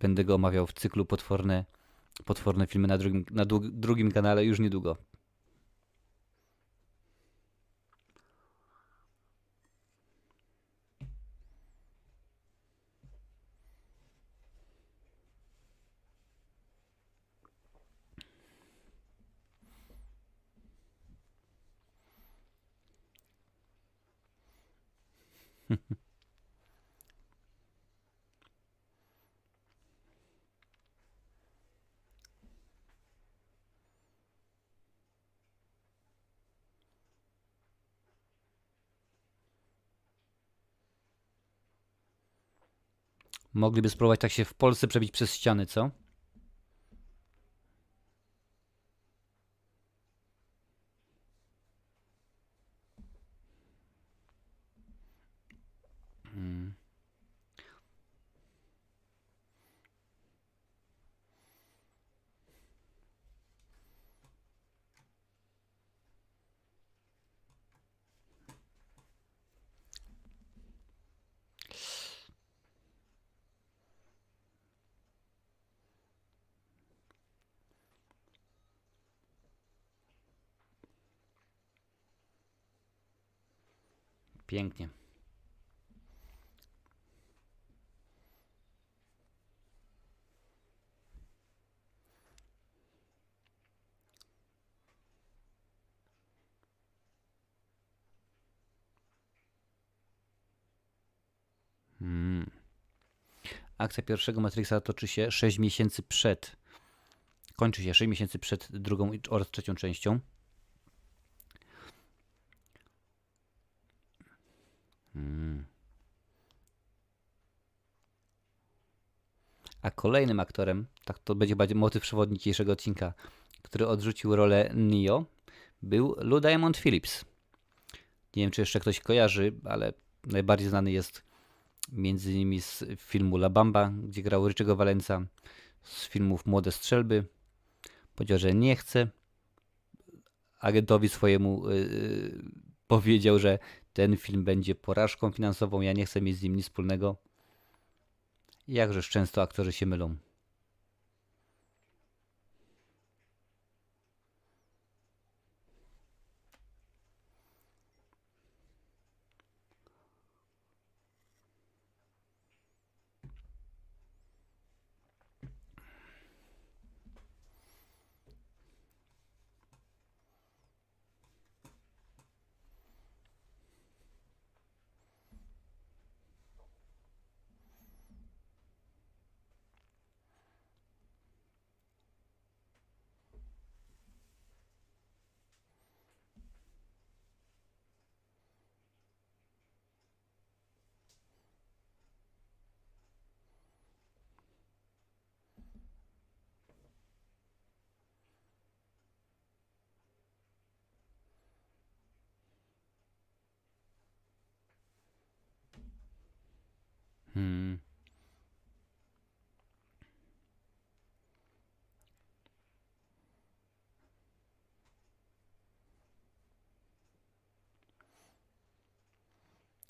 Będę go omawiał w cyklu potworne, potworne filmy na drugim, na drugim kanale już niedługo. Mogliby spróbować tak się w Polsce przebić przez ściany, co? Hmm. Pięknie. Hmm. Akcja pierwszego Matrixa toczy się 6 miesięcy przed. Kończy się 6 miesięcy przed drugą oraz trzecią częścią. A kolejnym aktorem, tak to będzie motyw przewodni dzisiejszego odcinka, który odrzucił rolę Neo, był Lou Diamond Phillips. Nie wiem, czy jeszcze ktoś kojarzy, ale najbardziej znany jest między innymi z filmu La Bamba, gdzie grał Richego Valenza, z filmów Młode Strzelby. Powiedział, że nie chce. Agentowi swojemu yy, powiedział, że ten film będzie porażką finansową, ja nie chcę mieć z nim nic wspólnego. Jakżeż często aktorzy się mylą.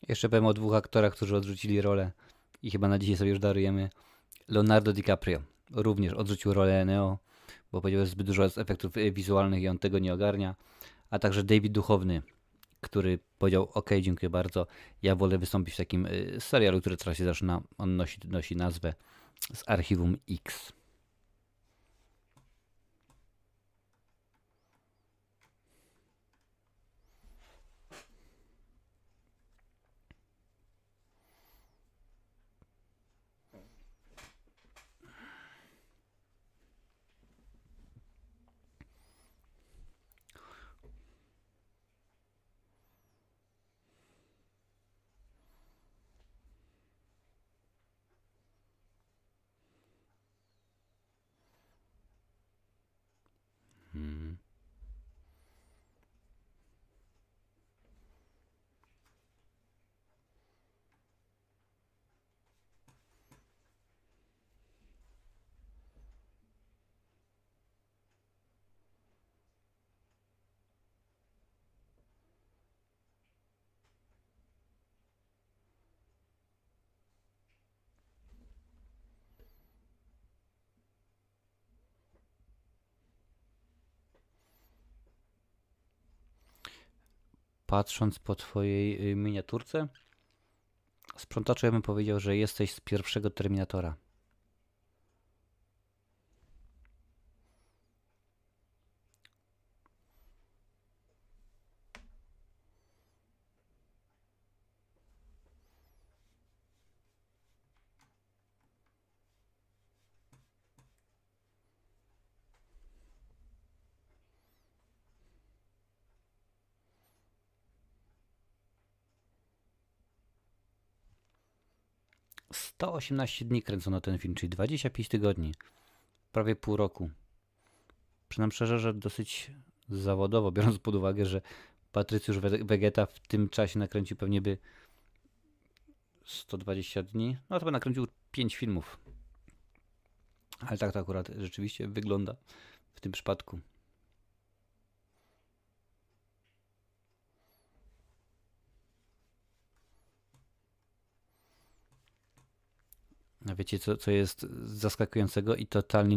Jeszcze powiem o dwóch aktorach, którzy odrzucili rolę i chyba na dzisiaj sobie już darujemy. Leonardo DiCaprio również odrzucił rolę Neo, bo powiedział, że zbyt dużo jest efektów wizualnych i on tego nie ogarnia. A także David Duchowny, który powiedział: OK, dziękuję bardzo. Ja wolę wystąpić w takim y, serialu, który teraz się zaczyna. On nosi, nosi nazwę z archiwum X. patrząc po twojej y, miniaturce, sprzątaczu ja bym powiedział, że jesteś z pierwszego Terminatora. 118 dni kręcono ten film, czyli 25 tygodni. Prawie pół roku. Przynam szczerze, że dosyć zawodowo, biorąc pod uwagę, że Patrycjusz Vegeta w tym czasie nakręcił pewnie by 120 dni. No to by nakręcił 5 filmów. Ale tak to akurat rzeczywiście wygląda w tym przypadku. Wiecie, co, co jest zaskakującego i totalnie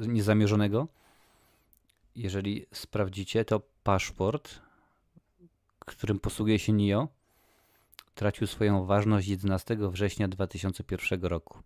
niezamierzonego? Jeżeli sprawdzicie, to paszport, którym posługuje się NIO, tracił swoją ważność 11 września 2001 roku.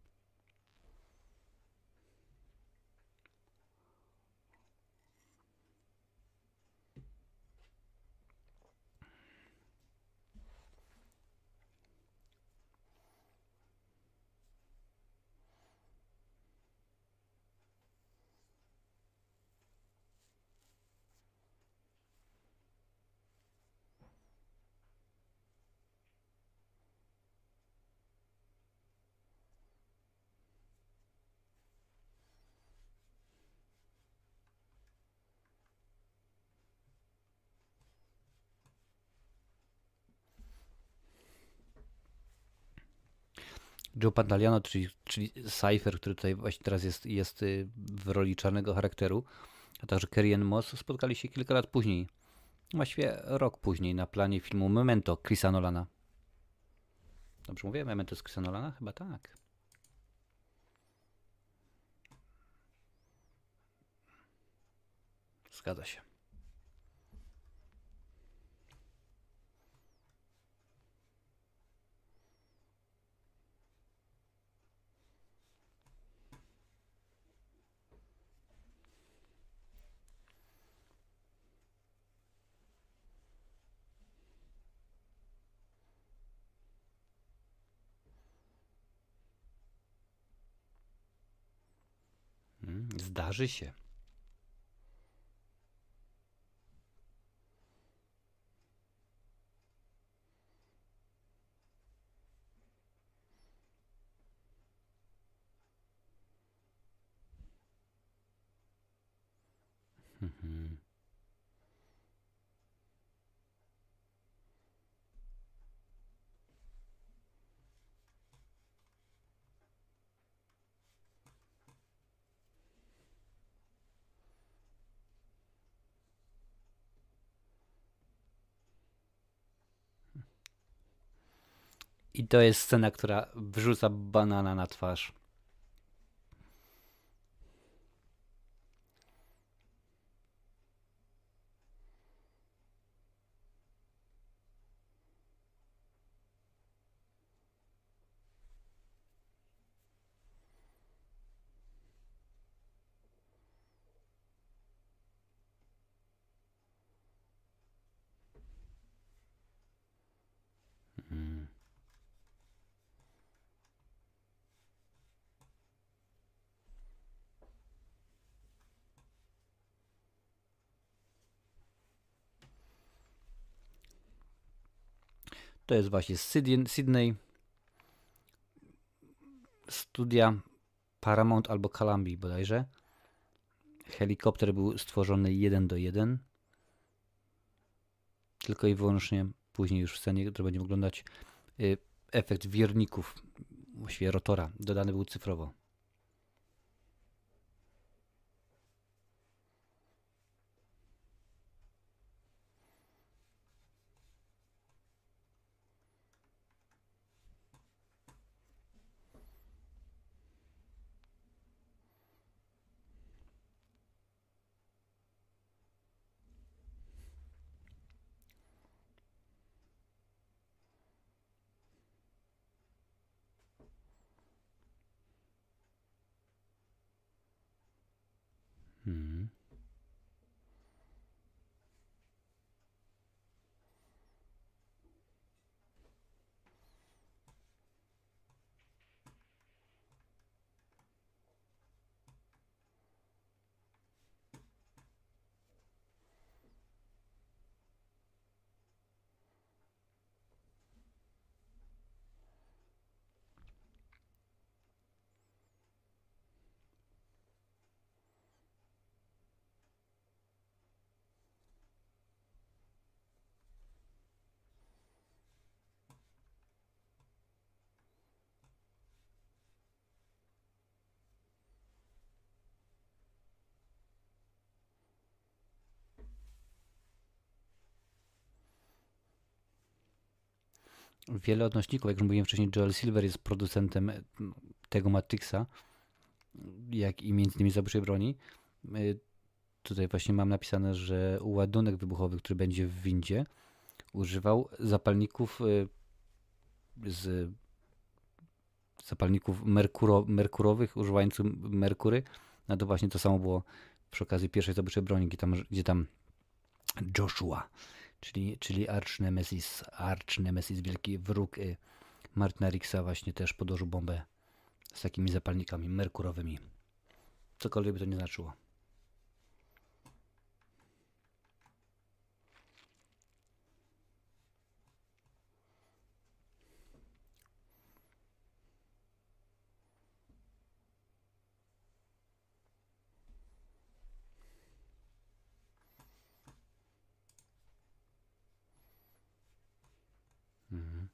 Joe Pantaliano, czyli, czyli Cypher, który tutaj właśnie teraz jest, jest y, w roli czarnego charakteru, a także Kerry Moss spotkali się kilka lat później, właściwie rok później na planie filmu Memento Chrisa Nolana. Dobrze mówię? Memento z Chrisa Nolana? Chyba tak. Zgadza się. Mm, Zdarzy się. I to jest scena, która wrzuca banana na twarz. To jest właśnie Sydney. Studia Paramount albo Columbia bodajże. Helikopter był stworzony jeden do jeden. Tylko i wyłącznie później już w scenie, którą będziemy oglądać, y, efekt wierników, właściwie rotora, dodany był cyfrowo. Mhm. Wiele odnośników, jak już mówiłem wcześniej, Joel Silver jest producentem e, tego Matrixa, jak i między innymi Zabójczej Broni. Y, Tutaj właśnie mam napisane, że ładunek wybuchowy, który będzie w windzie, używał zapalników y, z zapalników merkuro, merkurowych, używających merkury. No to właśnie to samo było przy okazji pierwszej zabójczej broni, gdzie tam, gdzie tam Joshua, czyli, czyli Arch Nemesis, Arch Nemesis, wielki wróg y, Martina Rixa właśnie też podłożył bombę z takimi zapalnikami merkurowymi. Cokolwiek by to nie znaczyło. Mhm.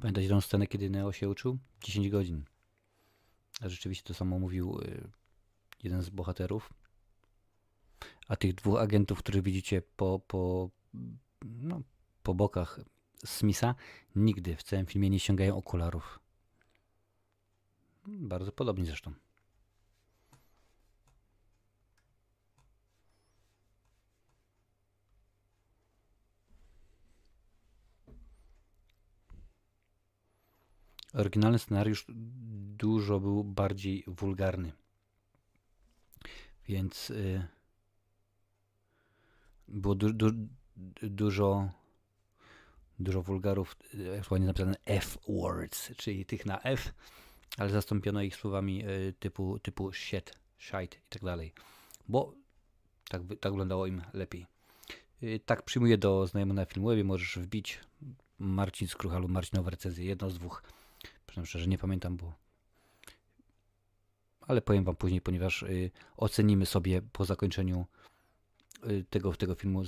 Pamiętacie tą scenę, kiedy Neo się uczył? 10 godzin. A rzeczywiście to samo mówił y, jeden z bohaterów. A tych dwóch agentów, których widzicie po, po, no, po bokach Smitha, nigdy w całym filmie nie ściągają okularów. Bardzo podobnie zresztą. Oryginalny scenariusz dużo był bardziej wulgarny. Więc y, było du, du, dużo dużo wulgarów, jak ładnie napisane F-words, czyli tych na F, ale zastąpiono ich słowami y, typu, typu shit, shite i tak dalej, bo tak, tak wyglądało im lepiej. Y, tak przyjmuję do znajomego na Filmwebie, możesz wbić Marcin Skrucha lub Marcinowa recenzję, jedno z dwóch. Przyznam szczerze, nie pamiętam, bo ale powiem wam później, ponieważ y, ocenimy sobie po zakończeniu y, tego, tego filmu,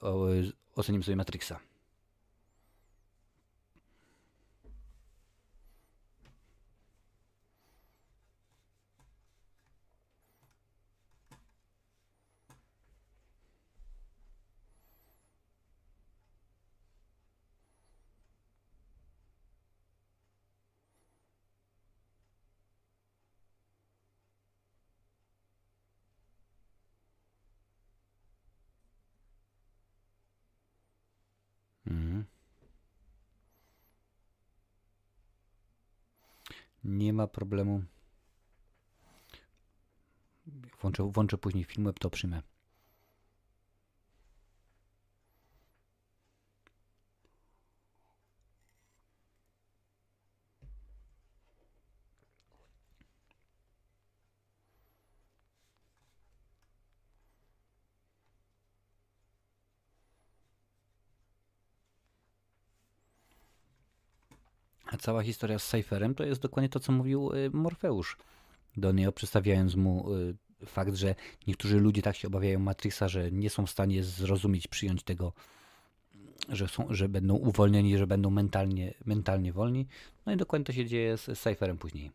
o, y, ocenimy sobie Matrixa. Mhm. Nie ma problemu. Włączę, włączę później film, to przyjmę. Cała historia z Cypherem to jest dokładnie to, co mówił y, Morfeusz do Neo, przedstawiając mu y, fakt, że niektórzy ludzie tak się obawiają Matrixa, że nie są w stanie zrozumieć, przyjąć tego, że, są, że będą uwolnieni, że będą mentalnie, mentalnie wolni. No i dokładnie to się dzieje z Cypherem później.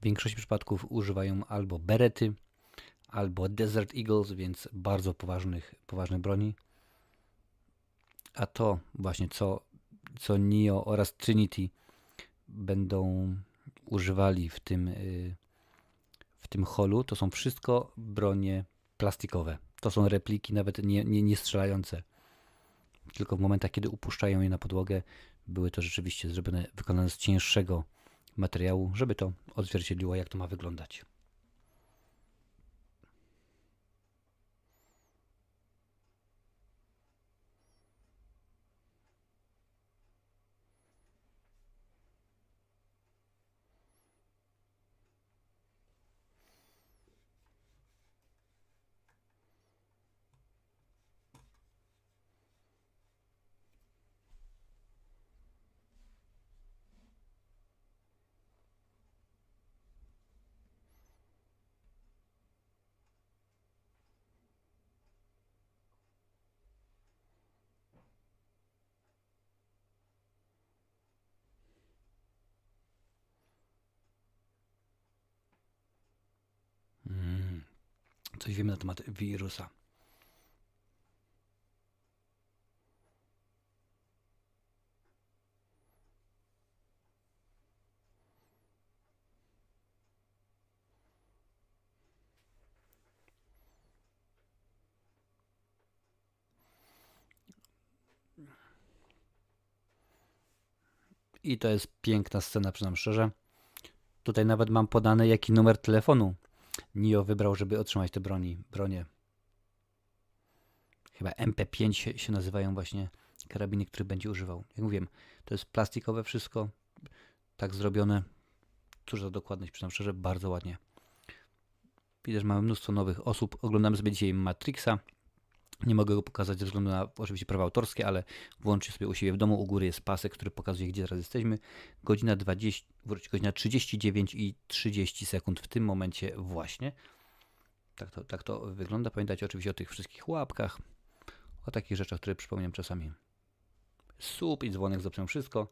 W większości przypadków używają albo berety, albo Desert Eagles, więc bardzo poważnych, poważnych broni. A to właśnie co, co Neo oraz Trinity będą używali w tym, y, w tym holu, to są wszystko bronie plastikowe. To są repliki, nawet nie, nie, nie strzelające. Tylko w momentach, kiedy upuszczają je na podłogę, były to rzeczywiście zrobione, wykonane z cięższego materiału, żeby to odzwierciedliło, jak to ma wyglądać. Mm. Coś wiemy na temat wirusa. I to jest piękna scena, przyznam szczerze. Tutaj nawet mam podane, jaki numer telefonu Nio wybrał, żeby otrzymać te broni, bronie. Chyba MP5 się, nazywają właśnie karabiny, które będzie używał. Jak mówiłem, to jest plastikowe wszystko, tak zrobione. Cóż za dokładność, przyznam szczerze, bardzo ładnie. Widać, że mamy mnóstwo nowych osób. Oglądamy sobie dzisiaj Matrixa. Nie mogę go pokazać ze względu na oczywiście prawa autorskie, ale włączcie sobie u siebie w domu. U góry jest pasek, który pokazuje, gdzie teraz jesteśmy. Godzina 20, wróć, godzina 39 i 30 sekund w tym momencie właśnie. Tak to, tak to wygląda. Pamiętajcie oczywiście o tych wszystkich łapkach, o takich rzeczach, które przypominam czasami. Słup i dzwonek zepsują wszystko.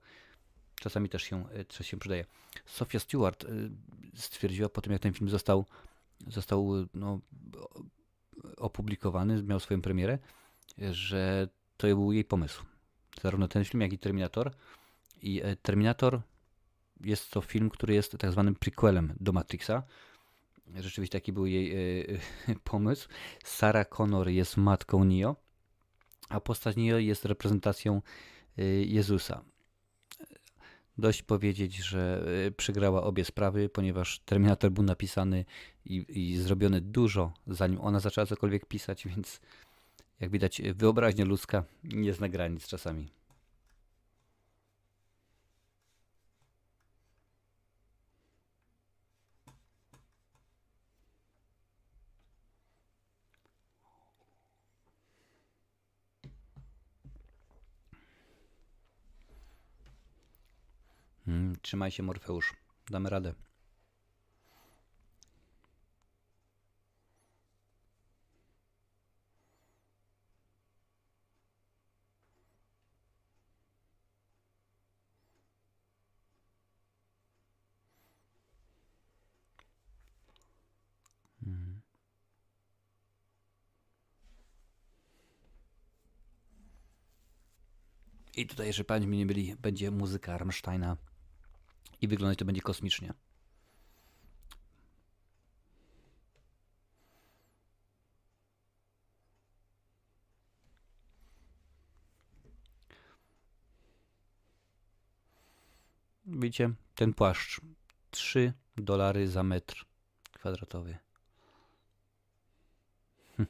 Czasami też się, e, też się przydaje. Sofia Stewart e, stwierdziła po tym, jak ten film został, został no, opublikowany, miał swoją premierę, że to był jej pomysł. Zarówno ten film, jak i Terminator. I e, Terminator jest to film, który jest tak zwanym prequelem do Matrixa. Rzeczywiście taki był jej pomysł. Sarah Connor jest matką Neo, a postać Neo jest reprezentacją Jezusa. Dość powiedzieć, że y, przegrała obie sprawy, ponieważ Terminator był napisany i, i zrobiony dużo, zanim ona zaczęła cokolwiek pisać, więc jak widać, wyobraźnia ludzka nie zna granic czasami. Mm, trzymaj się, Morfeusz. Damy radę. I tutaj, że Państwo nie byli, będzie muzyka Rammsteina i wyglądać to będzie kosmicznie. Widzicie, ten płaszcz 3 dolary za metr kwadratowy.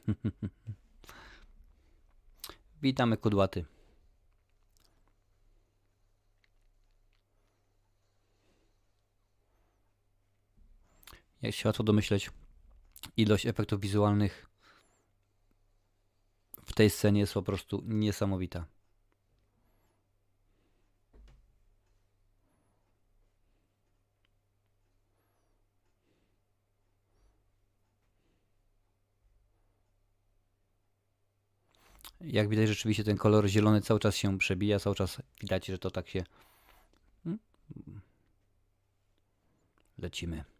Witamy kudłaty. Jak się łatwo domyśleć, ilość efektów wizualnych w tej scenie jest po prostu niesamowita. Jak widać, rzeczywiście ten kolor zielony cały czas się przebija, cały czas widać, że to tak się. Hmm? Lecimy.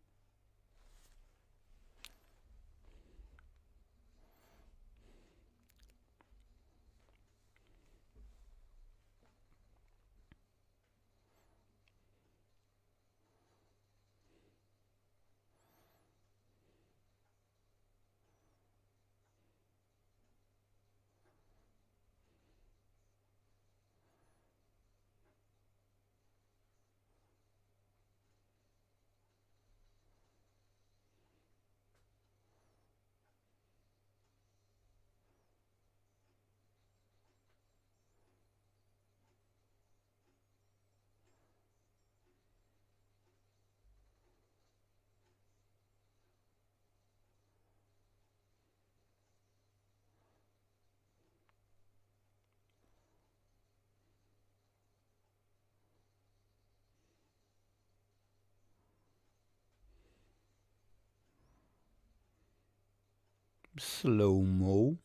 Slow-mo.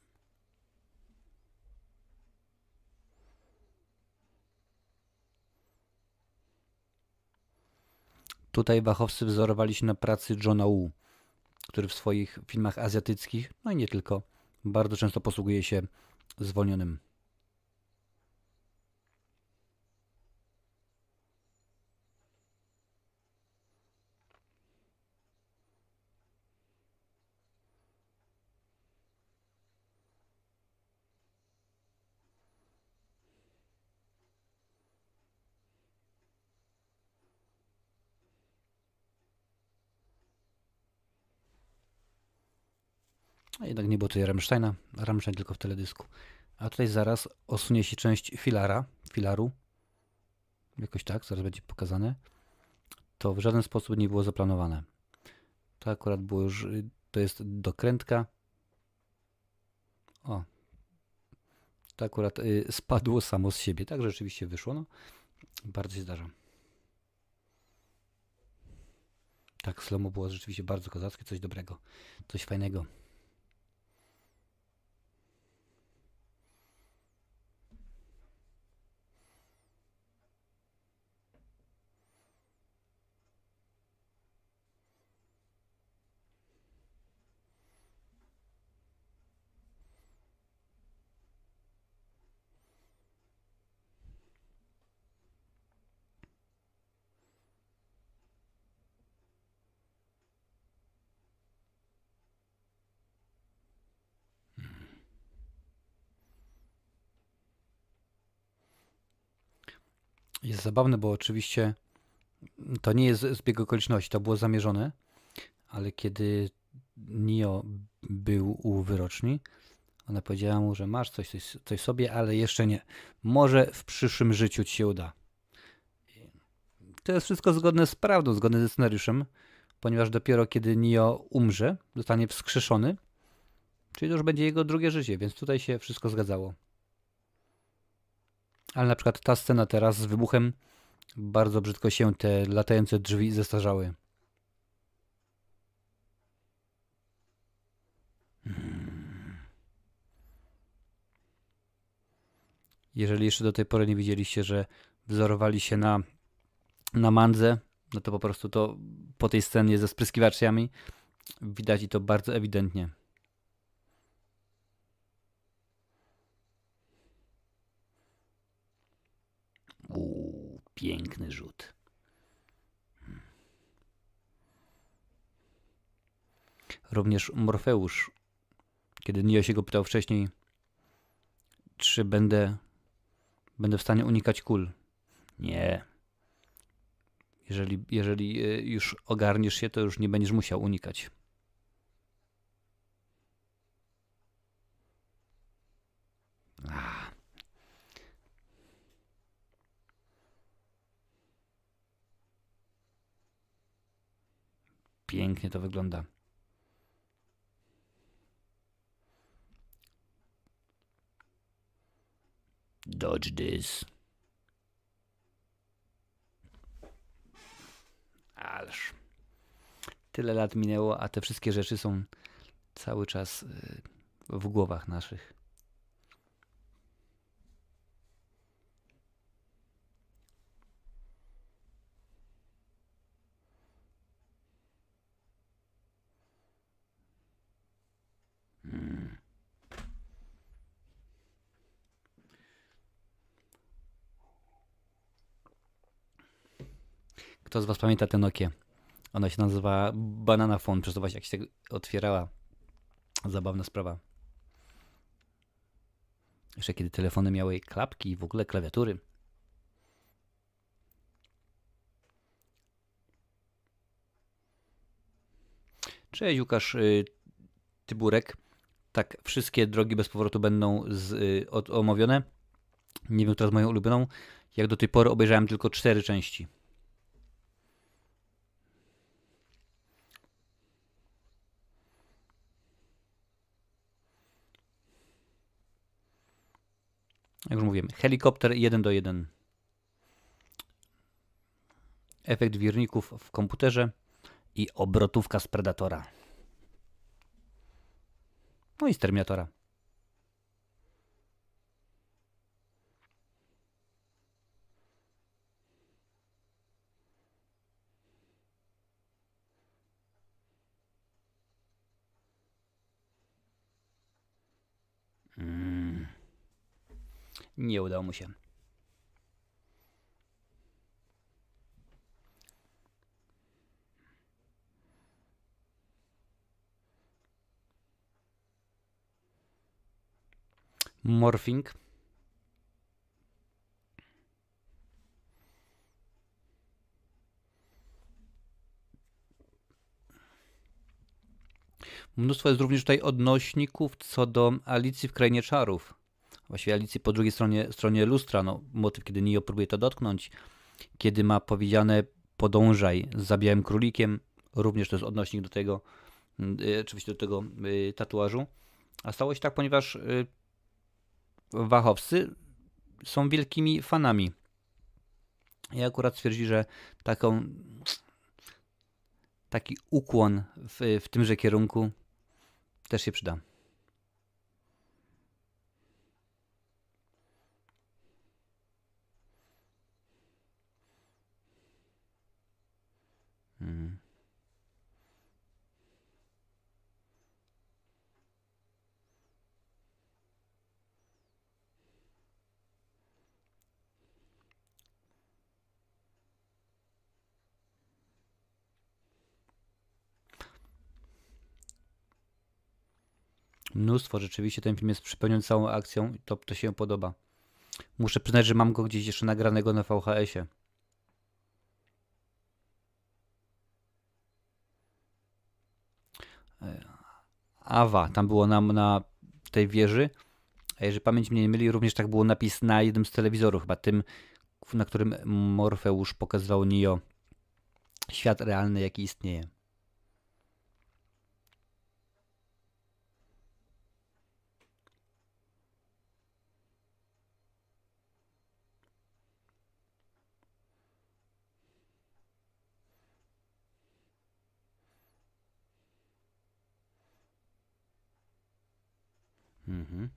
Tutaj Wachowcy wzorowali się na pracy Johna Woo, który w swoich filmach azjatyckich, no i nie tylko, bardzo często posługuje się zwolnionym Tutaj Rammsteina, Rammstein tylko w teledysku. A tutaj zaraz osunie się część filara, filaru. Jakoś tak, zaraz będzie pokazane. To w żaden sposób nie było zaplanowane. To akurat było już, to jest dokrętka. O, To akurat y, spadło samo z siebie. Tak rzeczywiście wyszło. No. Bardzo się zdarza. Tak, slomo było rzeczywiście bardzo kozackie, coś dobrego, coś fajnego. Jest zabawne, bo oczywiście to nie jest zbieg okoliczności, to było zamierzone, ale kiedy Nio był u wyroczni, ona powiedziała mu, że masz coś, coś, coś sobie, ale jeszcze nie. Może w przyszłym życiu ci się uda. To jest wszystko zgodne z prawdą, zgodne ze scenariuszem, ponieważ dopiero kiedy Nio umrze, zostanie wskrzeszony, czyli to już będzie jego drugie życie, więc tutaj się wszystko zgadzało. Ale na przykład ta scena teraz z wybuchem, bardzo brzydko się te latające drzwi zestarzały. Hmm. Jeżeli jeszcze do tej pory nie widzieliście, że wzorowali się na, na mandze, no to po prostu to po tej scenie ze spryskiwaczami widać i to bardzo ewidentnie. Piękny rzut. Również Morfeusz, kiedy Nio się go pytał wcześniej, czy będę, będę w stanie unikać kul. Nie. Jeżeli, jeżeli e, już ogarniesz się, to już nie będziesz musiał unikać. Pięknie to wygląda. Dodge this. Ależ. Tyle lat minęło, a te wszystkie rzeczy są cały czas y, w głowach naszych. Kto z Was pamięta tę Nokię? Ona się nazywa Banana Phone, przez to właśnie jak się otwierała. Zabawna sprawa. Jeszcze kiedy telefony miały klapki i w ogóle klawiatury. Cześć Łukasz y, Tyburek. Tak, wszystkie drogi bez powrotu będą z, y, od, omówione. Nie wiem, która jest moją ulubioną. Jak do tej pory obejrzałem tylko cztery części. Jak już mówiłem, helikopter 1 do 1. Efekt wirników w komputerze i obrotówka z Predatora. No i z Terminatora. Mm. Nie udało mu się. Morphing. Mnóstwo jest również tutaj odnośników co do Alicji w Krainie Czarów. Właściwie Alicji po drugiej stronie, stronie lustra, no, motyw, kiedy Neo próbuje to dotknąć, kiedy ma powiedziane podążaj za białym królikiem, również to jest odnośnik do tego, y, oczywiście do tego y, tatuażu. A stało się tak, ponieważ y, Wachowscy są wielkimi fanami. I akurat stwierdzi, że taką, taki ukłon w, w tymże kierunku też się przyda. Mnóstwo, rzeczywiście ten film jest przepełniony całą akcją i to, to się podoba. Muszę przyznać, że mam go gdzieś jeszcze nagranego na VHS-ie. E, Awa, tam było nam na tej wieży. A jeżeli pamięć mnie nie myli, również tak było napis na jednym z telewizorów, chyba tym, na którym Morfeusz pokazywał Neo świat realny, jaki istnieje. Mhm.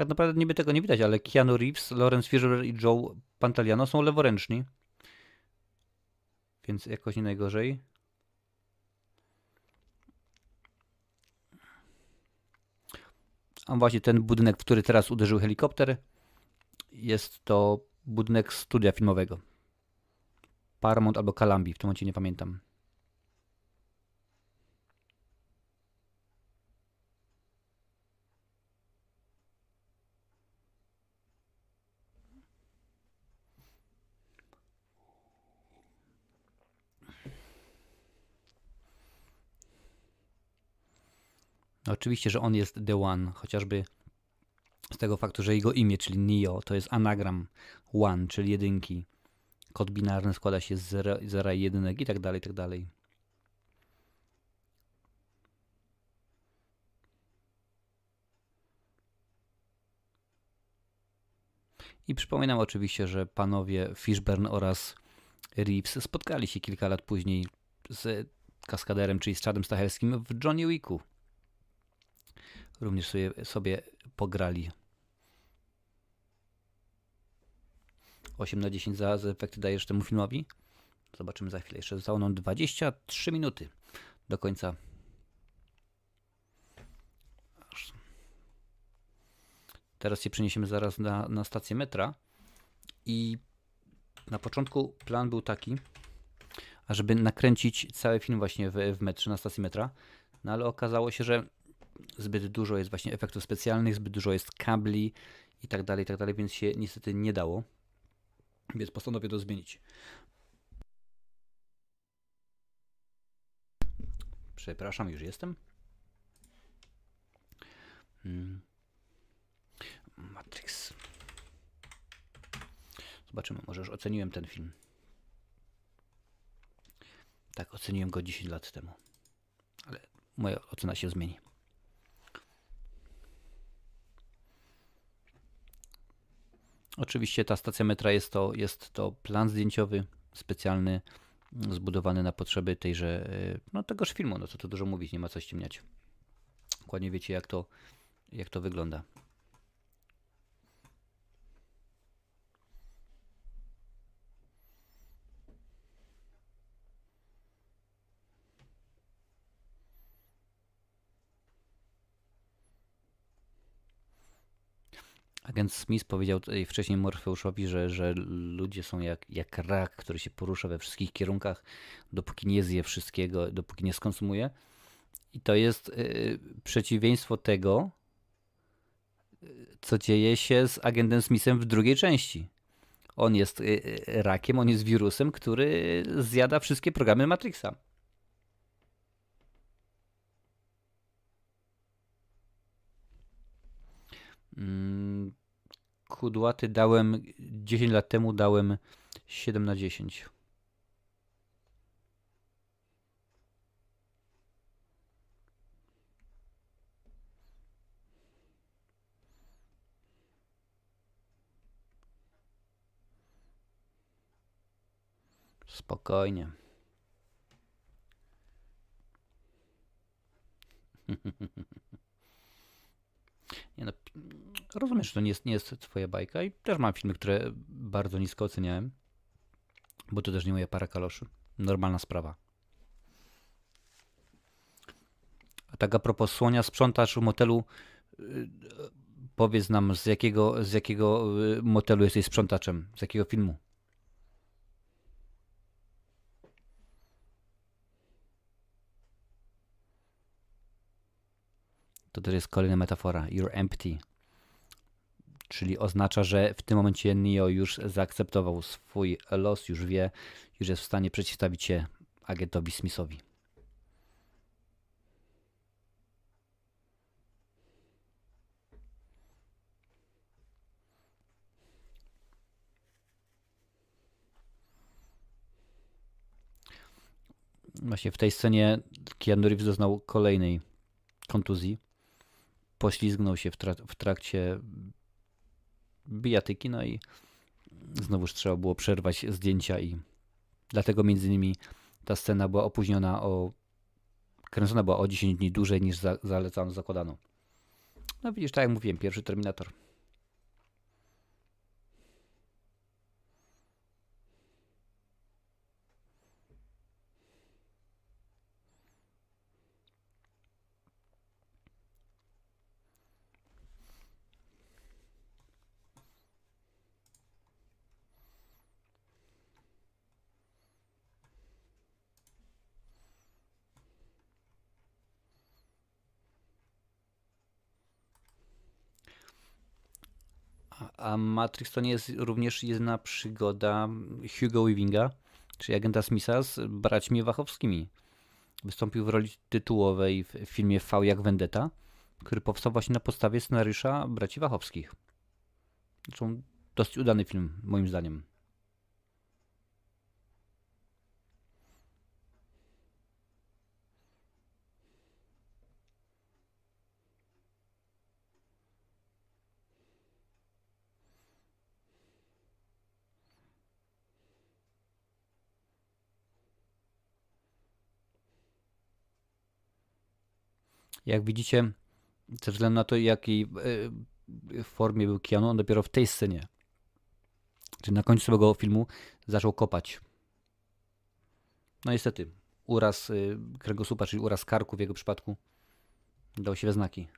Tak naprawdę niby tego nie widać, ale Keanu Reeves, Lawrence Fisher i Joe Pantaliano są leworęczni. Więc jakoś nie najgorzej. A właśnie ten budynek, w który teraz uderzył helikopter, jest to budynek studia filmowego. Paramount albo Kalambi, w tym momencie nie pamiętam. Oczywiście, że on jest The One, chociażby z tego faktu, że jego imię, czyli Neo, to jest anagram One, czyli jedynki. Kod binarny składa się z zera, zera i jedynek i tak dalej, i tak dalej. I przypominam oczywiście, że panowie Fishburne oraz Reeves spotkali się kilka lat później z kaskaderem, czyli z Chadem Stachelskim w Johnny Wicku. Również sobie, sobie pograli 8 na 10 za, za efekty dajesz temu filmowi. Zobaczymy za chwilę. Jeszcze zostało nam 23 minuty do końca. Teraz się przeniesiemy zaraz na, na stację metra. I na początku plan był taki, ażeby nakręcić cały film właśnie w, w metrze, na stacji metra. No ale okazało się, że zbyt dużo jest właśnie efektów specjalnych, zbyt dużo jest kabli i tak dalej, i tak dalej, więc się niestety nie dało. Więc postanowię to zmienić. Przepraszam, już jestem. Hmm. Matrix. Zobaczymy, może już oceniłem ten film. Tak, oceniłem go 10 lat temu. Ale moja ocena się zmieni. Oczywiście ta stacja metra jest to, jest to plan zdjęciowy specjalny, zbudowany na potrzeby tejże, e, no tegoż filmu, no co tu dużo mówić, nie ma co ściemniać. Dokładnie wiecie jak to, jak to wygląda. Agent Smith powiedział wcześniej Morfeuszowi, że, że ludzie są jak, jak rak, który się porusza we wszystkich kierunkach, dopóki nie zje wszystkiego, dopóki nie skonsumuje. I to jest y, przeciwieństwo tego, co dzieje się z agentem Smithem w drugiej części. On jest y, rakiem, on jest wirusem, który zjada wszystkie programy Matrixa. Mm, Kudłaty dałem 10 lat temu dałem 7 na 10. Spokojnie. Nie no, rozumiem, że to nie jest, nie jest twoja bajka i też mam filmy, które bardzo nisko oceniałem, bo to też nie moja para kaloszy. Normalna sprawa. A tak a propos słonia, sprzątasz w motelu, yy, powiedz nam z jakiego, z jakiego yy, motelu jesteś sprzątaczem, z jakiego filmu? To też jest kolejna metafora. You're empty. Czyli oznacza, że w tym momencie Neo już zaakceptował swój los, już wie, już jest w stanie przeciwstawić się agentowi Smithowi. Właśnie w tej scenie Keanu Reeves doznał kolejnej kontuzji. Poślizgnął się w, trak w trakcie bijatyki, no i znowuż trzeba było przerwać zdjęcia i dlatego między innymi ta scena była opóźniona o kręcona była o 10 dni dłużej niż za, zalecano, zakładano. No widzisz, tak jak mówiłem, pierwszy Terminator. A Matrix to nie jest również jedna przygoda Hugo Weavinga, czyli agenta Smitha z braćmi Wachowskimi. Wystąpił w roli tytułowej w filmie V jak Vendetta, który powstał właśnie na podstawie scenariusza braci Wachowskich. Zresztą dosyć udany film, moim zdaniem. Jak widzicie, ze względu na to, jakiej e, formie był Keanu, on dopiero w tej scenie, czyli na końcu swojego filmu, zaczął kopać. No niestety, uraz e, kręgosłupa, czyli uraz karku w jego przypadku, dał się we znaki.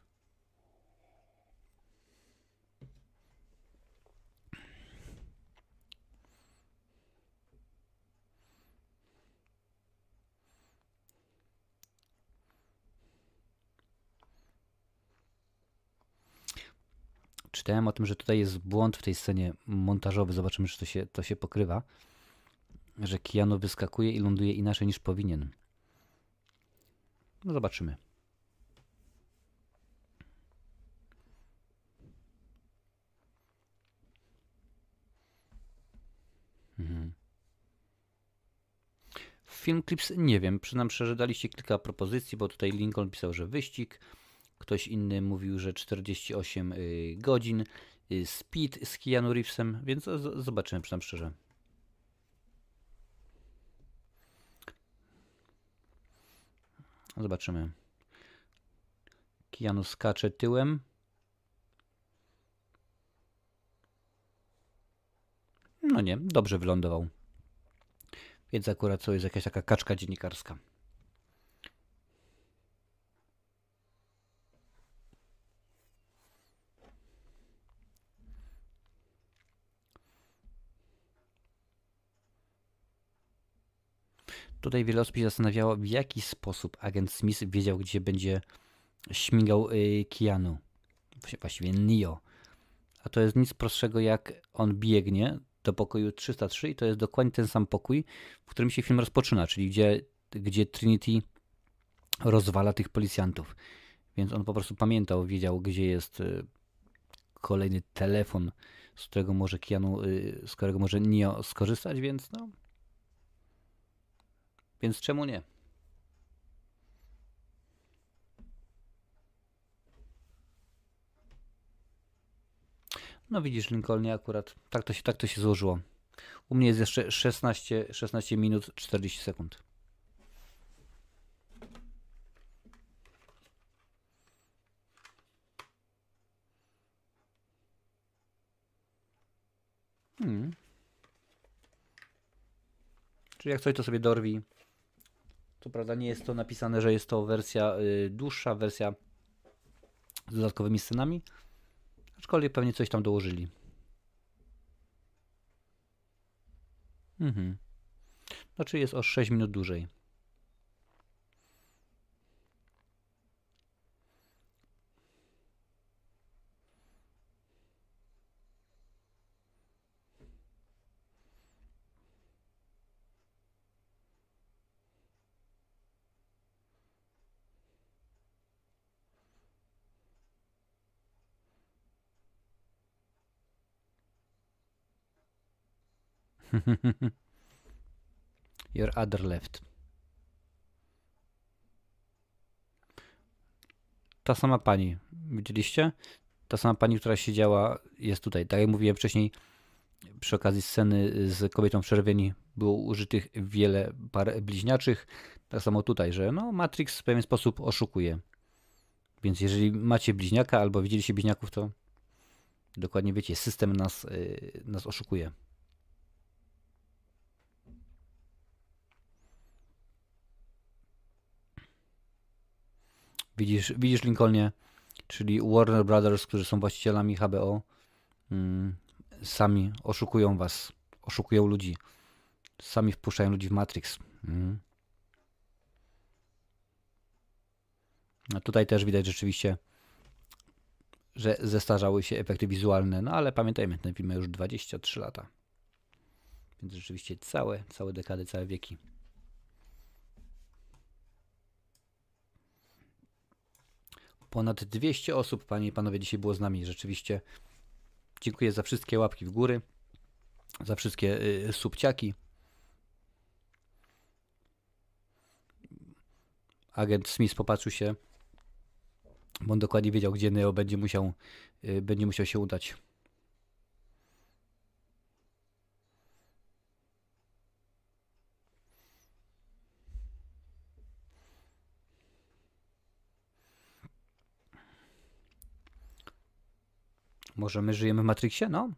Czytałem o tym, że tutaj jest błąd w tej scenie montażowy. Zobaczymy, czy to się, to się pokrywa. Że Keanu wyskakuje i ląduje inaczej niż powinien. No zobaczymy. Mhm. Film Clips nie wiem, przynam szczerze, daliście kilka propozycji, bo tutaj Lincoln pisał, że wyścig. Ktoś inny mówił, że 48 y, godzin. Y, speed z Keanu Reevesem, więc zobaczymy, przynajmniej szczerze. Zobaczymy. Keanu skacze tyłem. No nie, dobrze wylądował. Więc akurat to jest jakaś taka kaczka dziennikarska. Tutaj wiele osób się zastanawiało, w jaki sposób agent Smith wiedział, gdzie będzie śmigał y, Keanu. Właściwie Neo. A to jest nic prostszego, jak on biegnie do pokoju 303 i to jest dokładnie ten sam pokój, w którym się film rozpoczyna, czyli gdzie, gdzie Trinity rozwala tych policjantów. Więc on po prostu pamiętał, wiedział, gdzie jest y, kolejny telefon, z którego może Keanu, y, z którego może Neo skorzystać, więc no, więc czemu nie? No widzisz, Lincolnie akurat tak to się, tak to się złożyło. U mnie jest jeszcze 16, 16 minut 40 sekund. Hmm. Czyli jak coś, to sobie dorwi. Co prawda nie jest to napisane, że jest to wersja y, dłuższa, wersja z dodatkowymi scenami, aczkolwiek pewnie coś tam dołożyli. Mhm. Znaczy jest o 6 minut dłużej. Your other left. Ta sama pani, widzieliście? Ta sama pani, która siedziała, jest tutaj. Tak jak mówiłem wcześniej, przy okazji sceny z kobietą w czerwieni było użytych wiele par bliźniaczych. Tak samo tutaj, że no, Matrix w pewien sposób oszukuje. Więc jeżeli macie bliźniaka albo widzieliście bliźniaków, to dokładnie wiecie, system nas, yy, nas oszukuje. Widzisz, widzisz Lincolnie, czyli Warner Brothers, którzy są właścicielami HBO, mm, sami oszukują was, oszukują ludzi. Sami wpuszczają ludzi w Matrix. Mm. No tutaj też widać rzeczywiście, że zestarzały się efekty wizualne, no ale pamiętajmy, ten film ma już 23 lata. Więc rzeczywiście całe, całe dekady, całe wieki. Ponad 200 osób, panie i panowie, dzisiaj było z nami. Rzeczywiście dziękuję za wszystkie łapki w góry, za wszystkie y, subciaki. Agent Smith popatrzył się, bo on dokładnie wiedział, gdzie Neo będzie musiał, y, będzie musiał się udać. Może my żyjemy w Matrixie? No,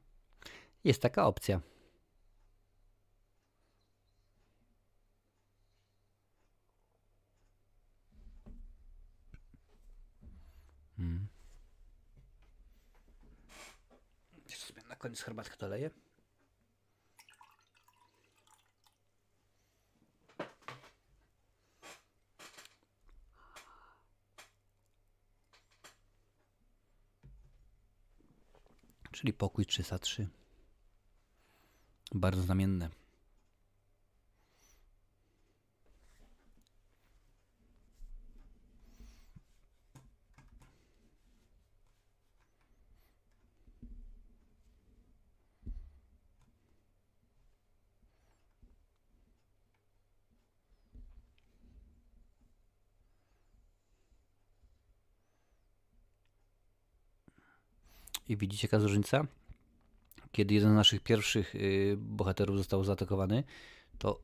jest taka opcja. Hmm. Jeszcze sobie na koniec herbatkę doleję. Czyli pokój 303. Bardzo znamienne. I widzicie jaka różnica? Kiedy jeden z naszych pierwszych y, bohaterów został zaatakowany, to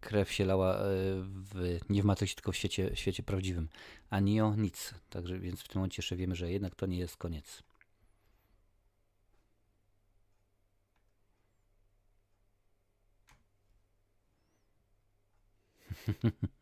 krew się lała y, w, nie w Matrixie, tylko w świecie, świecie prawdziwym. A Neo nic. Także więc w tym momencie jeszcze wiemy, że jednak to nie jest koniec.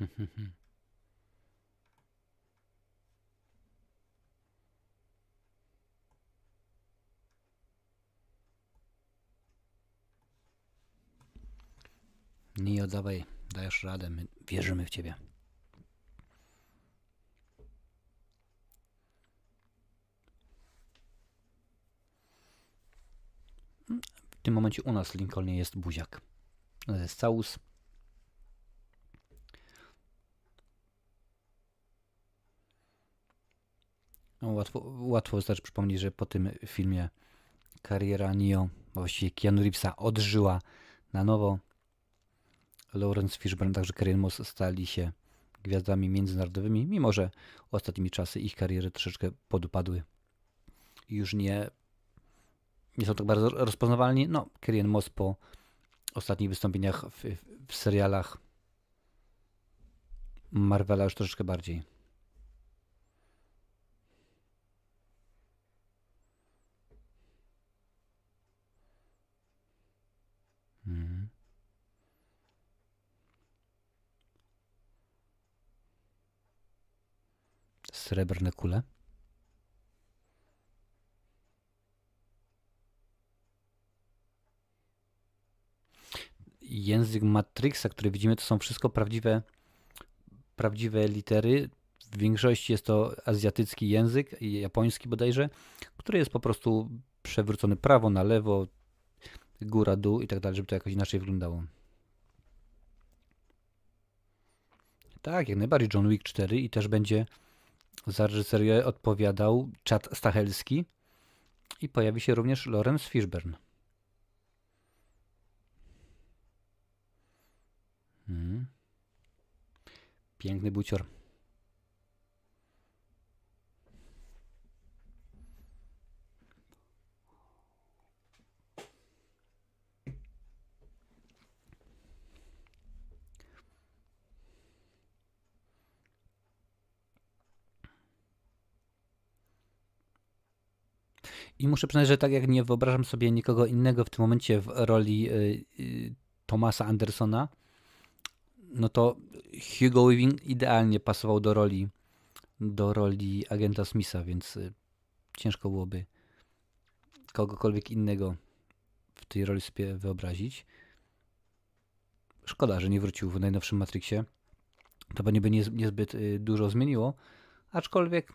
Nie oddawaj, dajesz radę, my wierzymy w ciebie. tym momencie u nas w Lincolnie jest buziak. To jest całus. Łatwo, łatwo wystarczy przypomnieć, że po tym filmie kariera Neo, właściwie Keanu Reevesa odżyła na nowo. Lawrence Fishburne, także Karen Moss stali się gwiazdami międzynarodowymi, mimo że ostatnimi czasy ich kariery troszeczkę podupadły. Już nie, nie są tak bardzo rozpoznawalni. No, Karen Moss po ostatnich wystąpieniach w, w serialach Marvela już troszeczkę bardziej. Mhm. Srebrne kule. Język Matrixa, który widzimy, to są wszystko prawdziwe, prawdziwe litery. W większości jest to azjatycki język, japoński bodajże, który jest po prostu przewrócony prawo na lewo, góra, dół i tak dalej, żeby to jakoś inaczej wyglądało. Tak, jak najbardziej John Wick 4 i też będzie za reżyserię odpowiadał Chad Stachelski i pojawi się również Lawrence Fishburne. Hmm. Piękny bucior. I muszę przyznać, że tak jak nie wyobrażam sobie nikogo innego w tym momencie w roli y, y, Thomasa Andersona, no to Hugo Weaving idealnie pasował do roli do roli agenta Smitha, więc y, ciężko byłoby kogokolwiek innego w tej roli sobie wyobrazić. Szkoda, że nie wrócił w najnowszym Matrixie. To by niezbyt dużo zmieniło, aczkolwiek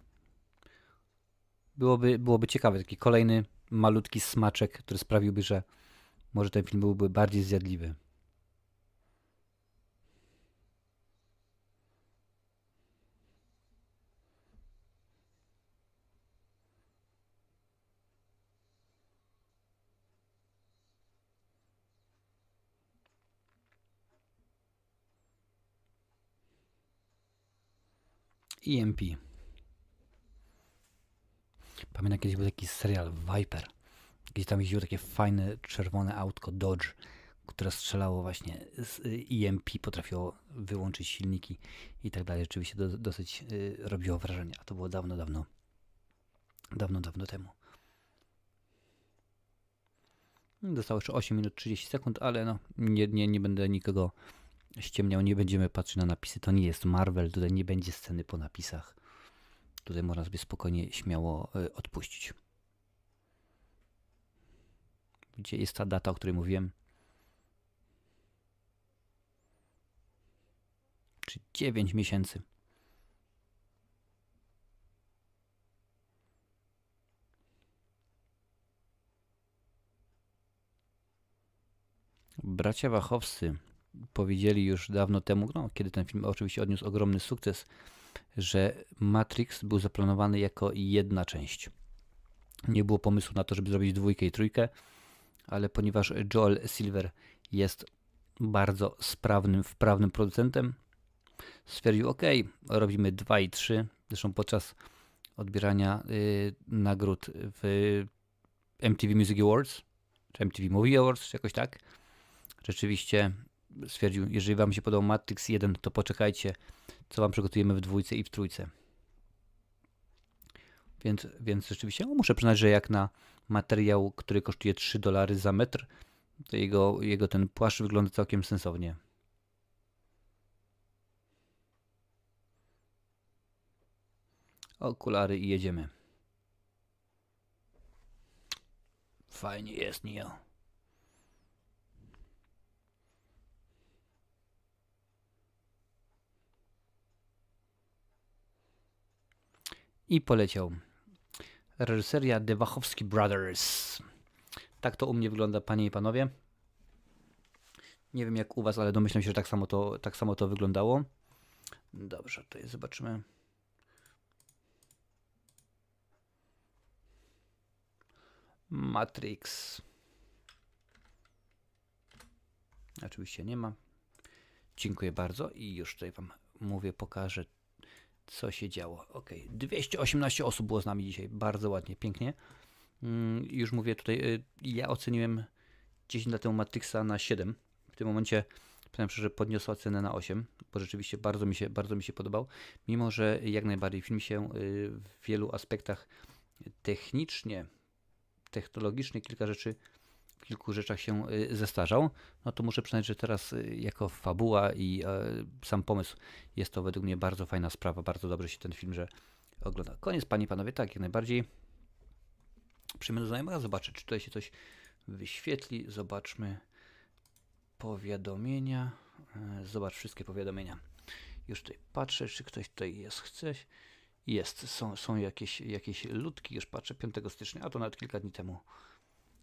byłoby, byłoby ciekawe. Taki kolejny malutki smaczek, który sprawiłby, że może ten film byłby bardziej zjadliwy. EMP. Pamiętam kiedyś był taki serial Viper, gdzie tam jeździło takie fajne czerwone autko Dodge, które strzelało właśnie z EMP, potrafiło wyłączyć silniki i tak dalej. Rzeczywiście do, dosyć y, robiło wrażenie, a to było dawno, dawno, dawno, dawno temu. Zostało jeszcze 8 minut 30 sekund, ale no, nie, nie, nie będę nikogo ściemniał, nie będziemy patrzeć na napisy. To nie jest Marvel, tutaj nie będzie sceny po napisach. Tutaj można sobie spokojnie, śmiało e, odpuścić. Gdzie jest ta data, o której mówiłem? Czy 9 miesięcy. Bracia Wachowscy powiedzieli już dawno temu, no, kiedy ten film oczywiście odniósł ogromny sukces, że Matrix był zaplanowany jako jedna część. Nie było pomysłu na to, żeby zrobić dwójkę i trójkę, ale ponieważ Joel Silver jest bardzo sprawnym, wprawnym producentem, stwierdził: OK, robimy dwa i trzy. Zresztą podczas odbierania y, nagród w MTV Music Awards, czy MTV Movie Awards, czy jakoś tak, rzeczywiście stwierdził, jeżeli wam się podobał Matrix 1, to poczekajcie, co wam przygotujemy w dwójce i w trójce. Więc, więc rzeczywiście no, muszę przyznać, że jak na materiał, który kosztuje 3 dolary za metr, to jego, jego ten płaszcz wygląda całkiem sensownie. Okulary i jedziemy. Fajnie jest, Neo. I poleciał. Reżyseria The Wachowski Brothers. Tak to u mnie wygląda, panie i panowie. Nie wiem jak u was, ale domyślam się, że tak samo to, tak samo to wyglądało. Dobrze, tutaj zobaczymy. Matrix. Oczywiście nie ma. Dziękuję bardzo i już tutaj Wam mówię, pokażę co się działo. Ok, 218 osób było z nami dzisiaj, bardzo ładnie, pięknie. Mm, już mówię tutaj, y, ja oceniłem 10 lat temu Matrixa na 7. W tym momencie powiem szczerze, podniosła cenę na 8, bo rzeczywiście bardzo mi się, bardzo mi się podobał. Mimo, że jak najbardziej film się y, w wielu aspektach technicznie, technologicznie kilka rzeczy w kilku rzeczach się y, zestarzał, no to muszę przyznać, że teraz y, jako fabuła i e, sam pomysł jest to według mnie bardzo fajna sprawa, bardzo dobrze się ten film, że ogląda. Koniec, panie i panowie, tak, jak najbardziej. Przyjmę do znajomego, zobaczę, czy tutaj się coś wyświetli. Zobaczmy powiadomienia. E, zobacz wszystkie powiadomienia. Już tutaj patrzę, czy ktoś tutaj jest. Chce. Jest, są, są jakieś, jakieś ludki, już patrzę, 5 stycznia, a to nawet kilka dni temu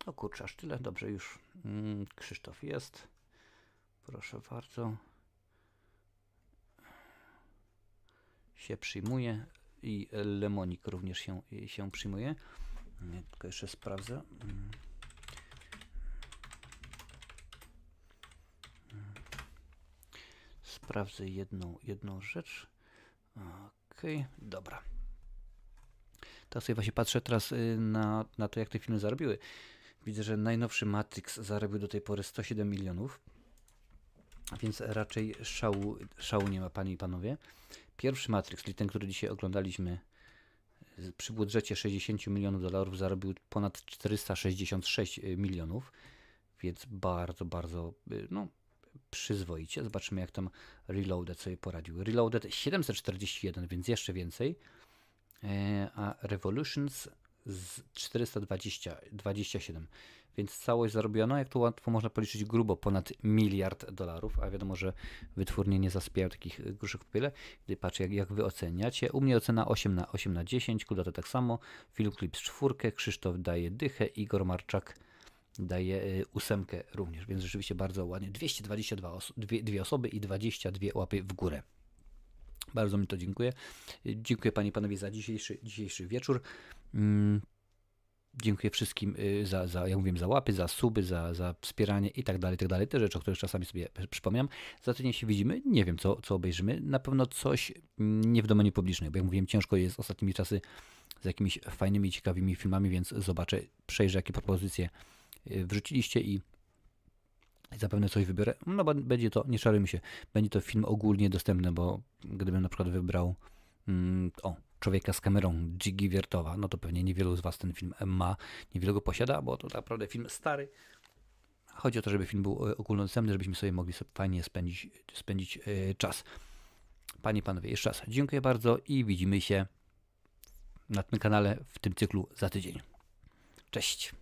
o kurczę, aż tyle. Dobrze, już mm, Krzysztof jest. Proszę bardzo. Się przyjmuje i Lemonik również się, się przyjmuje. Tylko jeszcze sprawdzę. Sprawdzę jedną, jedną rzecz. Ok, dobra. Teraz sobie właśnie patrzę teraz y, na, na to, jak te filmy zarobiły. Widzę, że najnowszy Matrix zarobił do tej pory 107 milionów, więc raczej szału, szału nie ma, panie i panowie. Pierwszy Matrix, czyli ten, który dzisiaj oglądaliśmy, przy budżecie 60 milionów dolarów zarobił ponad 466 milionów, więc bardzo, bardzo no, przyzwoicie. Zobaczymy, jak tam Reloaded sobie poradził. Reloaded 741, więc jeszcze więcej, e, a Revolutions z 427, więc całość zarobiono, jak to łatwo można policzyć, grubo ponad miliard dolarów, a wiadomo, że wytwórnie nie zaspiają takich gruszek w Gdy patrzę, jak, jak wy oceniacie, u mnie ocena 8 na 8 na 10, Kuda to tak samo, Film Clips 4, Krzysztof daje dychę, Igor Marczak daje y, ósemkę również, więc rzeczywiście bardzo ładnie. 222 oso dwie, dwie osoby i 22 łapy w górę. Bardzo mi to dziękuję. Dziękuję Panie i Panowie za dzisiejszy, dzisiejszy wieczór. Mm, dziękuję wszystkim y, za, za, jak mówiłem, za łapy, za suby, za, za wspieranie i tak dalej, tak dalej. Te rzeczy, o których czasami sobie przypominam. Za tydzień się widzimy. Nie wiem, co, co obejrzymy. Na pewno coś mm, nie w domenie publicznej, bo jak mówiłem, ciężko jest ostatnimi czasy z jakimiś fajnymi, ciekawymi filmami, więc zobaczę, przejrzę, jakie propozycje y, wrzuciliście i zapewne coś wybiorę. No będzie to, nie szarujmy się, będzie to film ogólnie dostępny, bo gdybym na przykład wybrał mm, o, człowieka z kamerą Jiggy Wiertowa, no to pewnie niewielu z Was ten film ma, niewielu go posiada, bo to naprawdę film stary. Chodzi o to, żeby film był e, ogólnodostępny, żebyśmy sobie mogli sobie fajnie spędzić, spędzić yy, czas. Panie i Panowie, jeszcze raz dziękuję bardzo i widzimy się na tym kanale w tym cyklu za tydzień. Cześć!